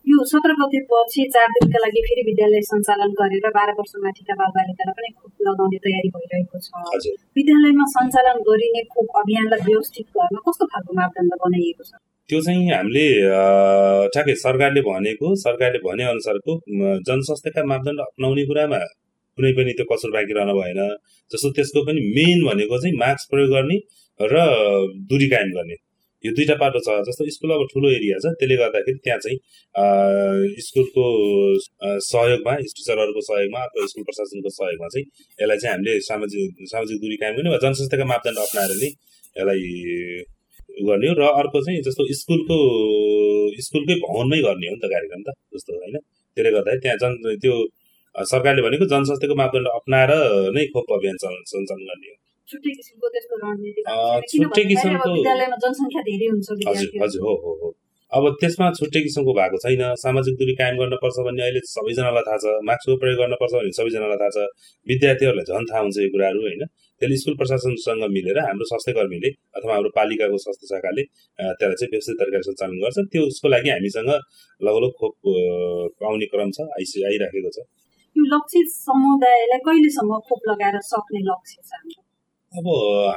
यो सत्र गतेपछि चार दिनका लागि फेरि विद्यालय सञ्चालन गरेर बाह्र वर्ष माथिका बालबालिकालाई पनि खोप लगाउने तयारी भइरहेको छ। विद्यालयमा सञ्चालन गरिने खोप अभियानलाई व्यवस्थित गर्न कस्तो खालको मापदण्ड बनाइएको छ? त्यो चाहिँ हामीले ठ्याक्कै सरकारले भनेको सरकारले भने अनुसारको जनस्वास्थ्यका मापदण्ड अप्नाउने कुरामा कुनै पनि त्यो कसुर बाँकी रहन भएन। जस्तो त्यसको पनि मेन भनेको चाहिँ मास्क प्रयोग गर्ने र दुरी कायम गर्ने। यो दुईवटा बाटो छ जस्तो स्कुल अब ठुलो एरिया छ त्यसले गर्दाखेरि त्यहाँ चाहिँ स्कुलको सहयोगमा टिचरहरूको सहयोगमा अथवा स्कुल प्रशासनको सहयोगमा चाहिँ यसलाई चाहिँ हामीले सामाजिक सामाजिक दूरी कायम गर्ने वा जनस्वास्थ्यका मापदण्ड अप्नाएर नै यसलाई गर्ने हो र अर्को चाहिँ जस्तो स्कुलको स्कुलकै भवनमै गर्ने हो नि त कार्यक्रम त जस्तो होइन। त्यसले गर्दाखेरि त्यहाँ जन त्यो सरकारले भनेको जनस्वास्थ्यको मापदण्ड अप्नाएर नै खोप अभियान सञ्चालन गर्ने हो। छुट्टै किसिमको त्यसको रणनीति विद्यालयमा जनसङ्ख्या धेरै हुन्छ हजुर हो हो हो। अब त्यसमा छुट्टै किसिमको भएको छैन। सामाजिक दूरी कायम गर्नुपर्छ भन्ने अहिले सबैजनालाई थाहा छ। मास्कको प्रयोग गर्नुपर्छ भन्ने सबैजनालाई थाहा छ। विद्यार्थीहरूलाई झन् थाहा हुन्छ यो कुराहरू होइन? त्यसले स्कुल प्रशासनसँग मिलेर हाम्रो स्वास्थ्य कर्मीले अथवा हाम्रो पालिकाको स्वास्थ्य शाखाले त्यसलाई चाहिँ व्यवस्थित तरिकाले सञ्चालन गर्छ त्यो उसको लागि हामीसँग लगभग खोप पाउने क्रम छ आइसि आइराखेको छ। यो लक्षित समुदायलाई कहिलेसम्म खोप लगाएर सक्ने लक्ष्य छ अब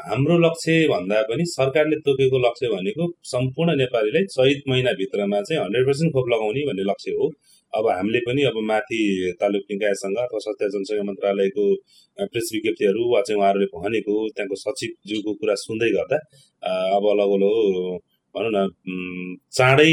हाम्रो लक्ष्य भन्दा पनि सरकारले तोकेको लक्ष्य भनेको सम्पूर्ण नेपालीलाई चैत महिनाभित्रमा चाहिँ हन्ड्रेड पर्सेन्ट खोप लगाउने भन्ने लक्ष्य हो। अब हामीले पनि अब माथि तालुक निकायसँग अथवा स्वास्थ्य जनसङ्ख्या मन्त्रालयको प्रेस विज्ञप्तिहरू वा चाहिँ उहाँहरूले भनेको त्यहाँको सचिवज्यूको कुरा सुन्दै गर्दा अब लगभग भनौँ न चाँडै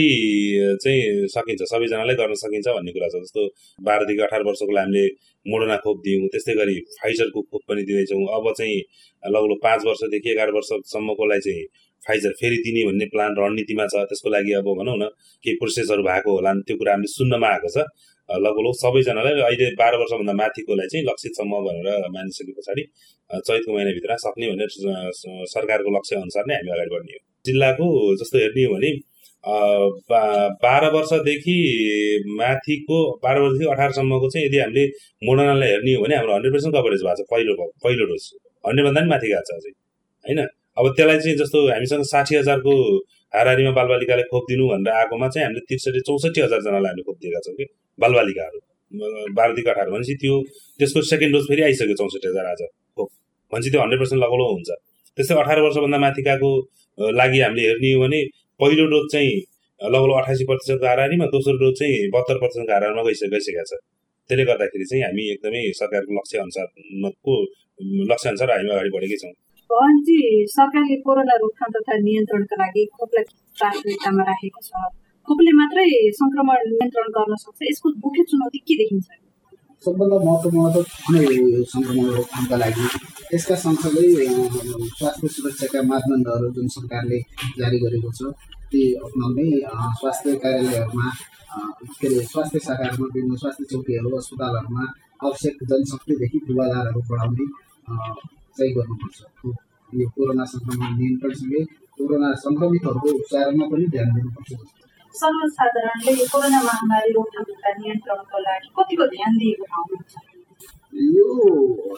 चाहिँ सकिन्छ सबैजनालाई गर्न सकिन्छ भन्ने कुरा छ। जस्तो बाह्रदेखि अठार वर्षको हामीले मोडर्ना खोप दियौँ त्यस्तै गरी फाइजरको खोप पनि दिँदैछौँ। अब चाहिँ लगभग पाँच वर्षदेखि एघार वर्षसम्मकोलाई चाहिँ फाइजर फेरि दिने भन्ने प्लान रणनीतिमा छ। त्यसको लागि अब भनौँ न केही प्रोसेसहरू भएको होला त्यो कुरा हामीले सुन्नमा आएको छ। लगभग सबैजनालाई अहिले बाह्र वर्षभन्दा माथिकोलाई चाहिँ लक्षितसम्म भनेर मानिसके पछाडि चैतको महिनाभित्र सक्ने भनेर सरकारको लक्ष्य अनुसार नै हामी अगाडि बढ्ने हो। जिल्लाको जस्तो हेर्ने हो भने बाह्र वर्षदेखि माथिको बाह्र वर्षदेखि अठारसम्मको चाहिँ यदि हामीले मोडर्नालाई हेर्ने हो भने हाम्रो हन्ड्रेड पर्सेन्ट कभरेज भएको छ पहिलो पहिलो डोज। हन्ड्रेडभन्दा पनि माथि गएको छ अझै होइन? अब त्यसलाई चाहिँ जस्तो हामीसँग साठी हजारको हाराहारीमा बालबालिकालाई खोप दिनु भनेर आएकोमा चाहिँ हामीले त्रिसठी चौसठी हजारजनालाई हामीले खोप दिएका छौँ कि बालबालिकाहरू। बाह्रदेखि अठार भनेपछि त्यो त्यसको सेकेन्ड डोज फेरि आइसक्यो चौसठी हजार आज खोप। भनेपछि त्यो हन्ड्रेड पर्सेन्ट लगौलो हुन्छ। त्यस्तै अठार वर्षभन्दा माथिकाको लागि हामीले हेर्ने हो भने पहिलो डोज चाहिँ लगभग अठासी प्रतिशतको हाराहारीमा दोस्रो डोज चाहिँ बहत्तर प्रतिशतको हाराहारीमा गइसके गइसकेको छ। त्यसले गर्दाखेरि चाहिँ हामी एकदमै सरकारको लक्ष्य अनुसारको लक्ष्य अनुसार हामी अगाडि बढेकै छौँ। भवनजी सरकारले कोरोना रोकथाम तथा नियन्त्रणका लागि खोपलाई प्राथमिकतामा राखेको छ। खोपले मात्रै सङ्क्रमण नियन्त्रण गर्न सक्छ यसको मुख्य चुनौती के देखिन्छ? सबभन्दा महत्त्वपूर्ण त सङ्क्रमण रोकथामका लागि यसका सँगसँगै स्वास्थ्य सुरक्षाका मापदण्डहरू जुन सरकारले जारी गरेको छ ती अप्नाउने स्वास्थ्य कार्यालयहरूमा के अरे स्वास्थ्य शाखाहरूमा विभिन्न स्वास्थ्य चौकीहरू अस्पतालहरूमा आवश्यक जनशक्तिदेखि पूर्वाधारहरू बढाउने चाहिँ गर्नुपर्छ। यो कोरोना सङ्क्रमण नियन्त्रणसँगै कोरोना सङ्क्रमितहरूको उपचारमा पनि ध्यान दिनुपर्छ। सर्वसाधारणले कोरोना महामारी रोकथाम तथा नियन्त्रणको लागि कतिको ध्यान दिएको यो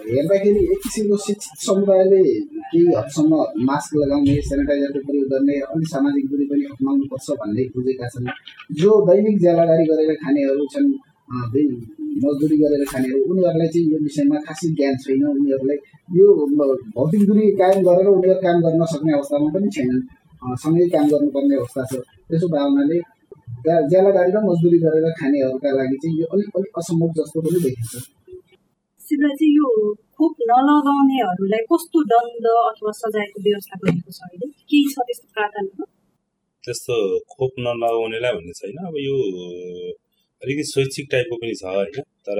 हेर्दाखेरि एक किसिमको शिक्षित समुदायले केही हदसम्म मास्क लगाउने सेनिटाइजरको प्रयोग गर्ने अनि सामाजिक दूरी पनि अप्नाउनुपर्छ भन्ने बुझेका छन् जो दैनिक ज्यालादारी गरेर खानेहरू छन् मजदुरी गरेर खानेहरू उनीहरूलाई चाहिँ यो विषयमा खासै ज्ञान छैन उनीहरूलाई यो भौतिक दूरी कायम गरेर उनीहरू काम गर्न सक्ने अवस्थामा पनि छैनन् सँगै काम गर्नुपर्ने अवस्था छ। त्यसो भावनाले ज्यालादारी र मजदुरी गरेर खानेहरूका लागि चाहिँ यो अलिक अलिक असम्भव जस्तो पनि देखिन्छ। चाहिँ यो खोप नलगाउनेहरूलाई कस्तो दण्ड अथवा सजायको व्यवस्था गरेको छ अहिले? केही छ त्यस्तो प्रावधान त्यस्तो खोप नलगाउनेलाई भन्ने छैन। अब यो अलिकति स्वैच्छिक टाइपको पनि छ होइन। तर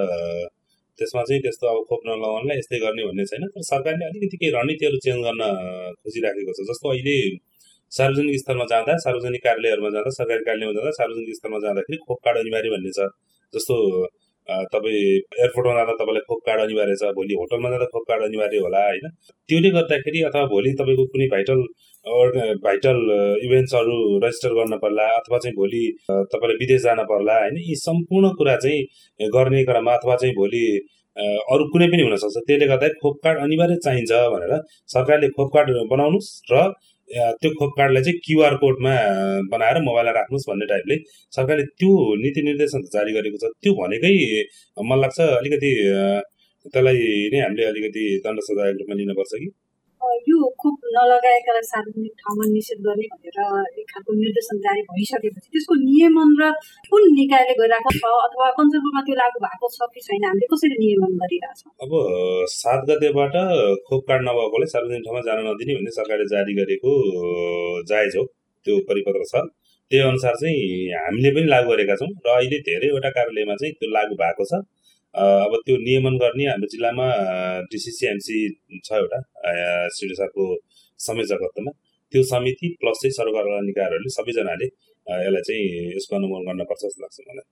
त्यसमा चाहिँ त्यस्तो अब खोप नलगाउनेलाई यस्तै गर्ने भन्ने छैन। तर सरकारले अलिकति केही रणनीतिहरू चेन्ज गर्न खोजिराखेको छ। जस्तो अहिले सार्वजनिक स्थलमा जाँदा सार्वजनिक कार्यालयहरूमा जाँदा सरकारी कार्यालयमा जाँदा सार्वजनिक स्थलमा जाँदाखेरि खोप कार्ड अनिवार्य भन्ने छ जस्तो तपाईँ एयरपोर्टमा जाँदा तपाईँलाई खोप कार्ड अनिवार्य छ भोलि होटलमा जाँदा खोप कार्ड अनिवार्य होला होइन? त्यसले गर्दाखेरि अथवा भोलि तपाईँको कुनै भाइटल भाइटल इभेन्ट्सहरू रेजिस्टर गर्न पर्ला अथवा चाहिँ भोलि तपाईँलाई विदेश जान पर्ला होइन? यी सम्पूर्ण कुरा चाहिँ गर्ने क्रममा अथवा चाहिँ भोलि अरू कुनै पनि हुनसक्छ त्यसले गर्दाखेरि खोप कार्ड अनिवार्य चाहिन्छ भनेर सरकारले खोप कार्ड बनाउनुहोस् र त्यो खोप कार्डलाई चाहिँ क्युआर कोडमा बनाएर मोबाइलमा राख्नुहोस् भन्ने टाइपले सरकारले त्यो नीति निर्देशन जारी गरेको छ। त्यो भनेकै मलाई लाग्छ अलिकति त्यसलाई नै हामीले अलिकति दण्ड सजायको रूपमा लिनुपर्छ कि? यो खोप नलगाएकालाई सार्वजनिक ठाउँमा निषेध गर्ने भनेर एक खालको निर्देशन जारी भइसकेपछि त्यसको नियमन र कुन निकायले गरिरहेको छ अथवा कञ्चनपुरमा त्यो लागू भएको छ कि छैन हामीले कसरी नियमन गरिरहेछौँ अब सात गतेबाट खोप कार्ड नभएकोलाई सार्वजनिक ठाउँमा जान नदिने भन्ने सरकारले जारी गरेको जायज हो त्यो परिपत्र छ। त्यही अनुसार चाहिँ हामीले पनि लागू गरेका छौँ र अहिले धेरैवटा कार्यालयमा चाहिँ त्यो लागू भएको छ। अब त्यो नियमन गर्ने हाम्रो जिल्लामा डिसिसिएमसी छ एउटा सिडिसाको संयोजकत्वमा त्यो समिति प्लस चाहिँ सरकार निकायहरूले सबैजनाले यसलाई चाहिँ यसको अनुमोदन गर्नुपर्छ जस्तो लाग्छ मलाई।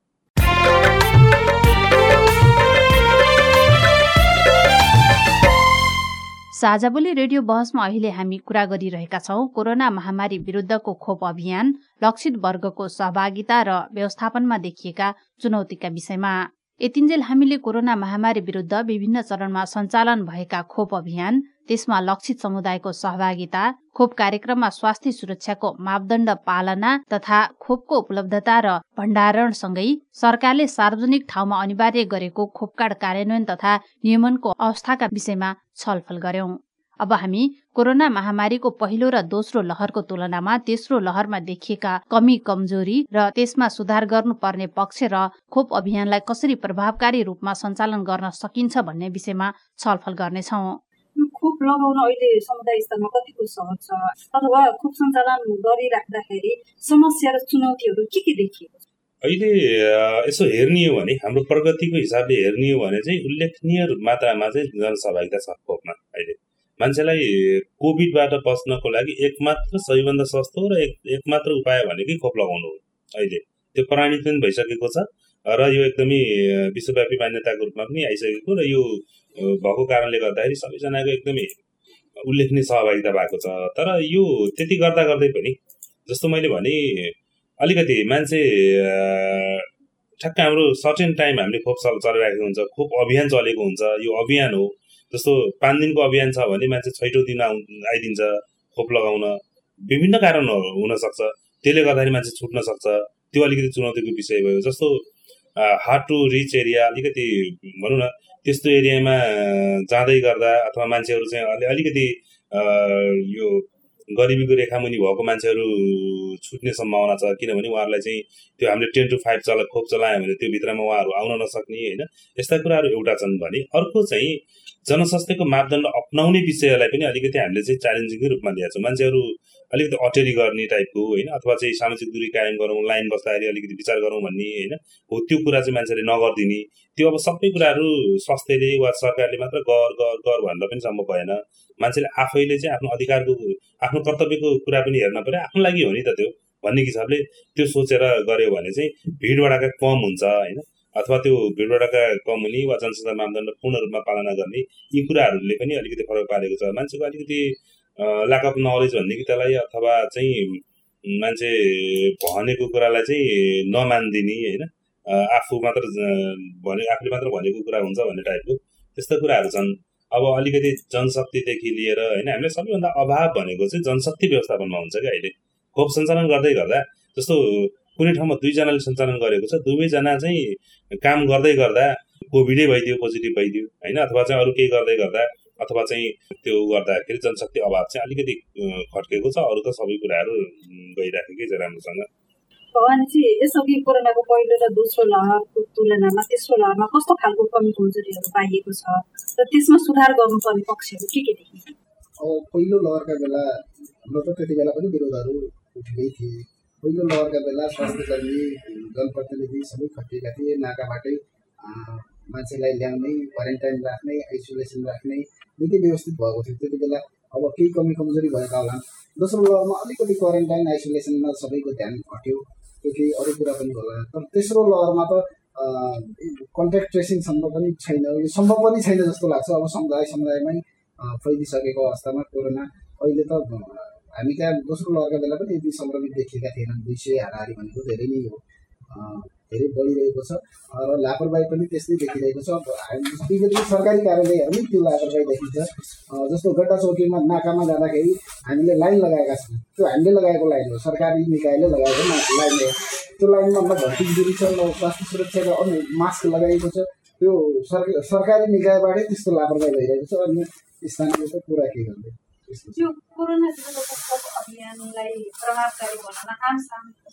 साझाबोली रेडियो बहसमा अहिले हामी कुरा गरिरहेका छौँ कोरोना महामारी विरुद्धको खोप अभियान लक्षित वर्गको सहभागिता र व्यवस्थापनमा देखिएका चुनौतीका विषयमा। यतिन्जेल हामीले कोरोना महामारी विरूद्ध विभिन्न चरणमा सञ्चालन भएका खोप अभियान त्यसमा लक्षित समुदायको सहभागिता खोप कार्यक्रममा स्वास्थ्य सुरक्षाको मापदण्ड पालना तथा खोपको उपलब्धता र भण्डारणसँगै सरकारले सार्वजनिक ठाउँमा अनिवार्य गरेको खोप कार्ड कार्यान्वयन तथा नियमनको अवस्थाका विषयमा छलफल गर्यौं। अब हामी कोरोना महामारीको पहिलो र दोस्रो लहरको तुलनामा तेस्रो लहरमा देखिएका कमी कमजोरी र त्यसमा सुधार गर्नुपर्ने पक्ष र खोप अभियानलाई कसरी प्रभावकारी रूपमा सञ्चालन गर्न सकिन्छ भन्ने विषयमा छलफल गर्नेछौ। खोप लगाउन अहिले समुदाय स्तरमा कतिको सहज छ? अथवा खोप सञ्चालन गरिराख्दाखेरि समस्या र चुनौतीहरू के के देखिएको छ? अहिले यसो हेर्ने हो भने हाम्रो प्रगतिको हिसाबले हेर्ने हो भने चाहिँ उल्लेखनीय मात्रामा चाहिँ जनसहभागिता छ खोपमा अहिले। मान्छेलाई कोभिडबाट बच्नको लागि एकमात्र सबैभन्दा सस्तो र एक एकमात्र उपाय भनेकै खोप लगाउनु हो अहिले। त्यो प्रमाणित पनि भइसकेको छ र यो एकदमै विश्वव्यापी मान्यताको रूपमा पनि आइसकेको र यो भएको कारणले गर्दाखेरि सबैजनाको एकदमै उल्लेखनीय सहभागिता भएको छ। तर यो त्यति गर्दा गर्दै पनि जस्तो मैले भने अलिकति मान्छे ठ्याक्क हाम्रो सर्टेन टाइम हामीले खोप चलिरहेको हुन्छ खोप अभियान चलेको हुन्छ। यो अभियान हो जस्तो पाँच दिनको अभियान छ भने मान्छे छैटौँ दिन आउ आइदिन्छ खोप लगाउन। विभिन्न कारणहरू हुनसक्छ। त्यसले गर्दाखेरि मान्छे छुट्न सक्छ। त्यो अलिकति चुनौतीको विषय भयो। जस्तो हार्ड टु रिच एरिया अलिकति भनौँ न त्यस्तो एरियामा जाँदै गर्दा अथवा मान्छेहरू चाहिँ अलि अलिकति यो गरिबीको रेखामुनि भएको मान्छेहरू छुट्ने सम्भावना छ। किनभने उहाँहरूलाई चाहिँ त्यो हामीले टेन टु फाइभ चला खोप चलायो भने त्यो भित्रमा उहाँहरू आउन नसक्ने होइन? यस्ता कुराहरू एउटा छन् भने अर्को चाहिँ जनस्वास्थ्यको मापदण्ड अप्नाउने विषयलाई पनि अलिकति हामीले चाहिँ च्यालेन्जिङकै रूपमा लिएको छौँ। मान्छेहरू अलिकति अटेरी गर्ने टाइपको होइन अथवा चाहिँ सामाजिक दूरी कायम गरौँ लाइन बस्दाखेरि अलिकति विचार गरौँ भन्ने होइन हो त्यो कुरा चाहिँ मान्छेले नगरिदिने। त्यो अब सबै कुराहरू स्वास्थ्यले वा सरकारले मात्र गर गर गर भनेर पनि सम्भव भएन। मान्छेले आफैले चाहिँ आफ्नो अधिकारको आफ्नो कर्तव्यको कुरा पनि हेर्न पऱ्यो। आफ्नो लागि हो नि त त्यो। भन्ने हिसाबले त्यो सोचेर गऱ्यो भने चाहिँ भिडभाडका कम हुन्छ होइन। अथवा त्यो भिडभाडका कम हुने वा जनसङ्ख्या मापदण्ड पूर्ण रूपमा पालना गर्ने यी कुराहरूले पनि अलिकति फरक पारेको छ। मान्छेको अलिकति ल्याक अफ नलेज भन्ने कि त्यसलाई अथवा चाहिँ मान्छे भनेको कुरालाई चाहिँ नमानिदिने होइन? आफू मात्र भने आफूले मात्र भनेको कुरा हुन्छ भन्ने टाइपको त्यस्तो कुराहरू छन्। अब अलिकति जनशक्तिदेखि लिएर होइन? हामीलाई सबैभन्दा अभाव भनेको चाहिँ जनशक्ति व्यवस्थापनमा हुन्छ क्या अहिले। खोप सञ्चालन गर्दै गर्दा जस्तो कुनै ठाउँमा दुईजनाले सञ्चालन गरेको छ दुवैजना चाहिँ काम गर्दै गर्दा कोभिडै भइदियो पोजिटिभ भइदियो होइन? अथवा चाहिँ अरू केही गर्दै गर्दा अथवा चाहिँ त्यो गर्दाखेरि जनशक्ति अभाव चाहिँ अलिकति खड्केको छ अरू त सबै कुराहरू गइराखेकै छ राम्रोसँग। भवानीजी यसअघि कोरोनाको पहिलो र दोस्रो लहरको तुलनामा तेस्रो लहरमा कस्तो खालको कमी कमजोरीहरू पाइएको छ र त्यसमा सुधार गर्नुपर्ने पक्षहरू के के देखिन्छ? अब पहिलो लहरका बेला न त त्यति बेला पनि विरोधहरू उठेकै थिए। पहिलो लहरका बेला स्वास्थ्य कर्मी जनप्रतिनिधि सबै खटिएका थिए। नाकाबाटै मान्छेलाई ल्याउने क्वारेन्टाइन राख्ने आइसोलेसन राख्ने निकै व्यवस्थित भएको थियो। त्यति बेला अब केही कमी कमजोरी भएका होला। दोस्रो लहरमा अलिकति क्वारेन्टाइन आइसोलेसनमा सबैको ध्यान हट्यो त्यो केही अरू कुरा पनि होला। तर तेस्रो लहरमा त कन्ट्याक्ट ट्रेसिङसम्म पनि छैन। यो सम्भव पनि छैन जस्तो लाग्छ। अब समुदाय समुदायमै फैलिसकेको अवस्थामा कोरोना अहिले त हामी त्यहाँ दोस्रो लहरका बेला पनि यति सङ्क्रमित देखिएका थिएनन्। दुई सय हाराहारी भनेको धेरै नै हो। धेरै बढिरहेको छ। र लापरवाही पनि त्यस्तै देखिरहेको छ। विगतको सरकारी कार्यालयहरू त्यो लापरवाही देखिन्छ। जस्तो गड्डा चौकीमा नाकामा जाँदाखेरि हामीले लाइन लगाएका छौँ। त्यो हामीले लगाएको लाइन हो। सरकारी निकायले लगाएको लाइन हो। त्यो लाइनमा न भर्ती दुरी छ न स्वास्थ्य सुरक्षाको अन्य मास्क लगाइएको छ। त्यो सरकारी निकायबाटै त्यस्तो लापरवाही भइरहेको छ। अनि स्थानीय त कुरा के गर्दै यो कोरोना विरुद्धको अभियानलाई प्रभावकारी बनाउन आम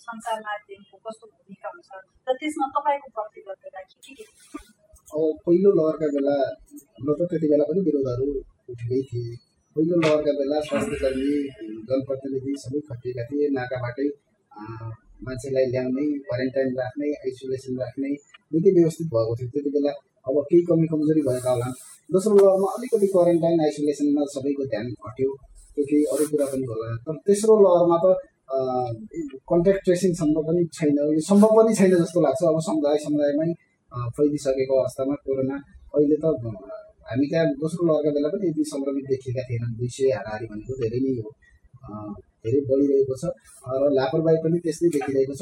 सञ्चार माध्यमको कस्तो भूमिका हुन्छ र त्यसमा तपाईँको प्रतिबद्धता के के अब पहिलो लहरका बेला न त त्यति बेला पनि विरोधहरू उठेकै थिए पहिलो लहरका बेला स्वास्थ्य कर्मी जनप्रतिनिधि सबै खटिएका थिए नाकाबाटै मान्छेलाई ल्याउने क्वारेन्टाइन राख्ने आइसोलेसन राख्ने निकै व्यवस्थित भएको थियो त्यति बेला अब केही कमी कमजोरी भएका होला। दोस्रो लहरमा अलिकति क्वारेन्टाइन आइसोलेसनमा सबैको ध्यान हट्यो त्यो केही अरू कुरा पनि होला। तर तेस्रो लहरमा त कन्ट्याक्ट ट्रेसिङसम्म पनि छैन। यो सम्भव पनि छैन जस्तो लाग्छ। अब समुदाय समुदायमै फैलिसकेको अवस्थामा कोरोना। अहिले त हामी त्यहाँ दोस्रो लहरका बेला पनि यति सङ्क्रमित देखिएका थिएनन् दुई सय हाराहारी भनेको धेरै नै हो। धेरै बढिरहेको छ। र लापरवाही पनि त्यस्तै देखिरहेको छ।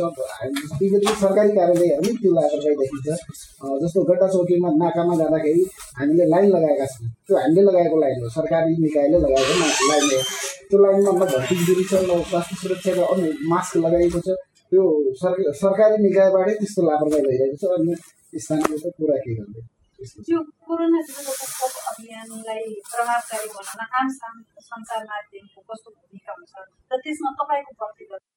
विगतको सरकारी कार्यालयहरू त्यो लापरवाही देखिन्छ। जस्तो गड्डा चौकीमा नाकामा जाँदाखेरि हामीले लाइन लगाएका छौँ। त्यो हामीले लगाएको लाइन हो। सरकारी निकायले लगाएको लाइन हो। त्यो लाइनमा न भर्ती दुरी छ न स्वास्थ्य सुरक्षाको अन्य मास्क लगाइएको छ। त्यो सरकारी निकायबाटै त्यस्तो लापरवाही भइरहेको छ। अनि स्थानीय कुरा के गर्दै यो कोरोना विरुद्धको अभियानलाई प्रभावकारी बनाउन आम सञ्चार माध्यमको कस्तो भूमिका हुन्छ र त्यसमा तपाईँको प्रतिबद्धता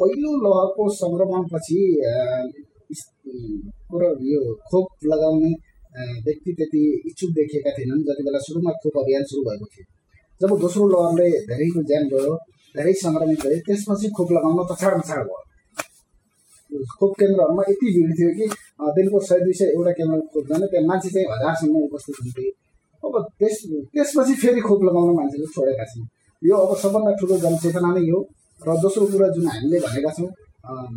पहिलो लहरको सङ्क्रमणपछि यो खोप लगाउने व्यक्ति त्यति इच्छुक देखिएका थिएनन् जति बेला सुरुमा खोप अभियान सुरु भएको थियो जब दोस्रो लहरले धेरैको ज्यान गयो धेरै सङ्क्रमित भए त्यसपछि खोप लगाउन तछाड मछाड भयो खोप केन्द्रहरूमा यति भिड थियो कि दिनको सय दुई सय एउटा केन्द्र खोप्दैन त्यहाँ मान्छे चाहिँ हजारसम्म उपस्थित हुन्थे। अब त्यस त्यसपछि फेरि खोप लगाउन मान्छेले छोडेका छन्। यो अब सबभन्दा ठुलो जनचेतना नै हो र दोस्रो कुरा जुन हामीले भनेका छौँ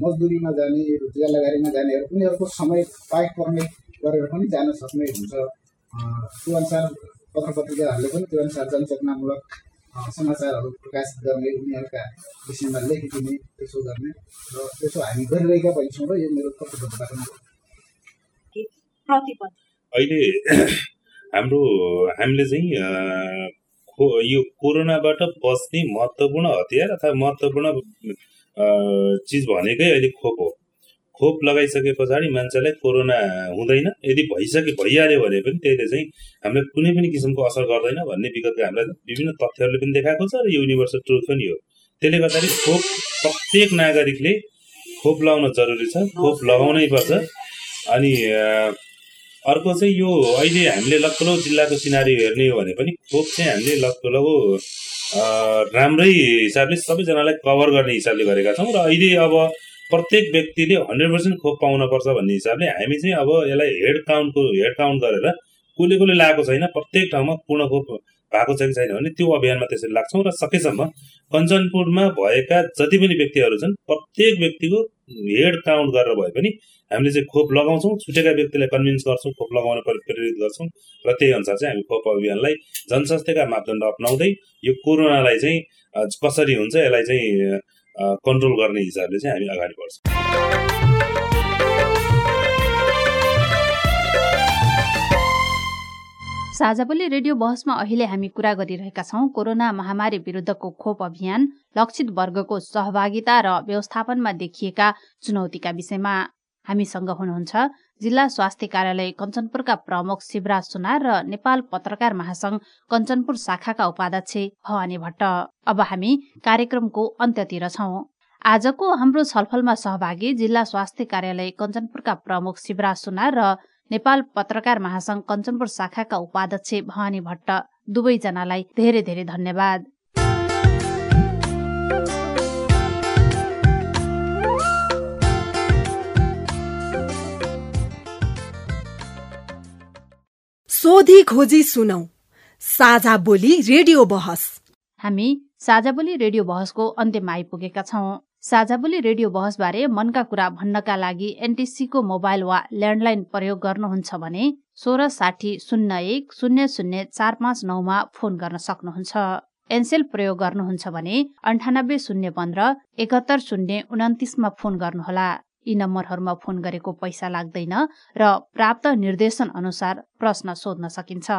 मजदुरीमा जाने रोजगार लगारीमा जानेहरू उनीहरूको समय पाइक पर्ने गरेर पनि जान सक्ने हुन्छ। त्यो अनुसार पत्र पत्रिकाहरूले पनि त्यो अनुसार जनचेतनामूलक समाचारहरू प्रकाशित गर्ने उनीहरूका विषयमा लेखिदिने त्यसो गर्ने र त्यसो हामी गरिरहेका पनि छौँ र यो मेरो प्रतिबद्धता पनि अहिले हाम्रो हामीले चाहिँ यो कोरोनाबाट बच्ने महत्त्वपूर्ण हतियार अथवा महत्त्वपूर्ण चिज भनेकै अहिले खोप हो। खोप लगाइसके पछाडि मान्छेलाई कोरोना हुँदैन। यदि भइसके भइहाल्यो भने पनि त्यसले चाहिँ हामीलाई कुनै पनि किसिमको असर गर्दैन भन्ने विगतका हामीलाई विभिन्न तथ्यहरूले पनि देखाएको छ र युनिभर्सल ट्रुथ पनि हो। त्यसले गर्दाखेरि खोप प्रत्येक नागरिकले खोप लगाउन जरुरी छ खोप लगाउनै पर्छ। अनि अर्को चाहिँ यो अहिले हामीले लक्कलो जिल्लाको सिनारी हेर्ने हो भने पनि खोप चाहिँ हामीले लक्कलो राम्रै हिसाबले सबैजनालाई कभर गर्ने हिसाबले गरेका छौँ। र अहिले अब प्रत्येक व्यक्तिले हन्ड्रेड पर्सेन्ट खोप पाउनुपर्छ भन्ने हिसाबले हामी चाहिँ अब यसलाई हेड काउन्टको हेड काउन्ट गरेर कसले कसले लगाएको छैन प्रत्येक ठाउँमा पूर्ण खोप भएको छ कि छैन भने त्यो अभियानमा त्यसरी लाग्छौँ र सकेसम्म कञ्चनपुरमा भएका जति पनि व्यक्तिहरू छन् प्रत्येक व्यक्तिको हेड काउन्ट गरेर भए पनि हामीले चाहिँ खोप लगाउँछौँ छुटेका व्यक्तिलाई कन्भिन्स गर्छौँ खोप लगाउन प्रेरित गर्छौँ र त्यही अनुसार चाहिँ हामी खोप अभियानलाई जनस्वास्थ्यका मापदण्ड अप्नाउँदै यो कोरोनालाई चाहिँ कसरी हुन्छ यसलाई चाहिँ कन्ट्रोल गर्ने हिसाबले चाहिँ हामी अगाडि बढ्छौँ। साझाबोली रेडियो बहसमा अहिले हामी कुरा गरिरहेका छौँ कोरोना महामारी विरुद्धको खोप अभियान लक्षित वर्गको सहभागिता र व्यवस्थापनमा देखिएका चुनौतीका विषयमा। हामीसँग हुनुहुन्छ जिल्ला स्वास्थ्य कार्यालय कञ्चनपुरका प्रमुख शिवराज सुनार र नेपाल पत्रकार महासंघ कञ्चनपुर शाखाका उपाध्यक्ष भवानी भट्ट। अब हामी कार्यक्रमको अन्त्यतिर छौं। आजको हाम्रो छलफलमा सहभागी जिल्ला स्वास्थ्य कार्यालय कञ्चनपुरका प्रमुख शिवराज सुनार र नेपाल पत्रकार महासंघ कञ्चनपुर शाखाका उपाध्यक्ष भवानी भट्ट। दुवैजनालाई धेरै धेरै धन्यवाद। सोधी खोजी सुनौ। साझा बोली रेडियो बहस। हामी साझा बोली रेडियो बहसको अन्त्यमा आइपुगेका छौं। साझा बोली रेडियो बहसबारे मनका कुरा भन्नका लागि एनटिसीको मोबाइल वा ल्यान्डलाइन प्रयोग गर्नुहुन्छ भने सोह्र साठी शून्य एक शून्य शून्य चार पाँच नौमा फोन गर्न सक्नुहुन्छ। एनसेल प्रयोग गर्नुहुन्छ भने अन्ठानब्बे शून्य पन्ध्र एकहत्तर शून्य उन्तिसमा फोन गर्नुहोला। यी नम्बरहरूमा फोन गरेको पैसा लाग्दैन र प्राप्त निर्देशन अनुसार प्रश्न सोध्न सकिन्छ।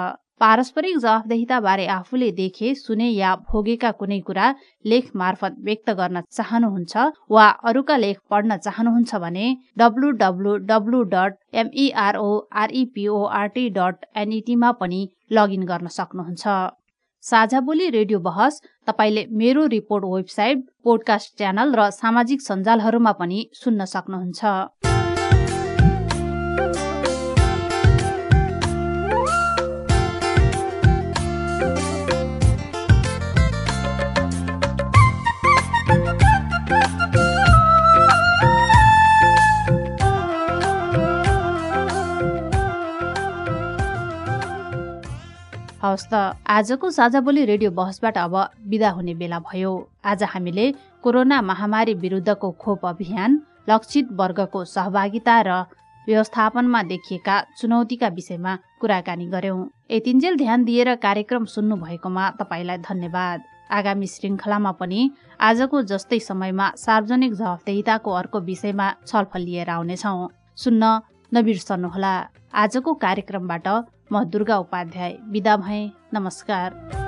पारस्परिक जवाफदेहिताबारे आफूले देखे सुने या भोगेका कुनै कुरा लेख मार्फत व्यक्त गर्न चाहनुहुन्छ वा अरूका लेख पढ्न चाहनुहुन्छ भने W W W dot MEROREPORT dot एनइटीमा पनि लगइन गर्न सक्नुहुन्छ। साझा बोली रेडियो बहस तपाईँले मेरो रिपोर्ट वेबसाइट पोडकास्ट च्यानल र सामाजिक सञ्जालहरूमा पनि सुन्न सक्नुहुन्छ। हवस् त। आजको साझा बोली रेडियो बहसबाट अब विदा हुने बेला भयो। आज हामीले कोरोना महामारी विरुद्धको खोप अभियान लक्षित वर्गको सहभागिता र व्यवस्थापनमा देखिएका चुनौतीका विषयमा कुराकानी गर्यौं यतिन्जेल ध्यान दिएर कार्यक्रम सुन्नु भएकोमा तपाईँलाई धन्यवाद। आगामी श्रृङ्खलामा पनि आजको जस्तै समयमा सार्वजनिक जवाफदेहिताको अर्को विषयमा छलफल लिएर आउनेछौ। सुन्न नबिर्सनुहोला। आजको कार्यक्रमबाट म दुर्गा उपाध्याय विदा भएँ नमस्कार।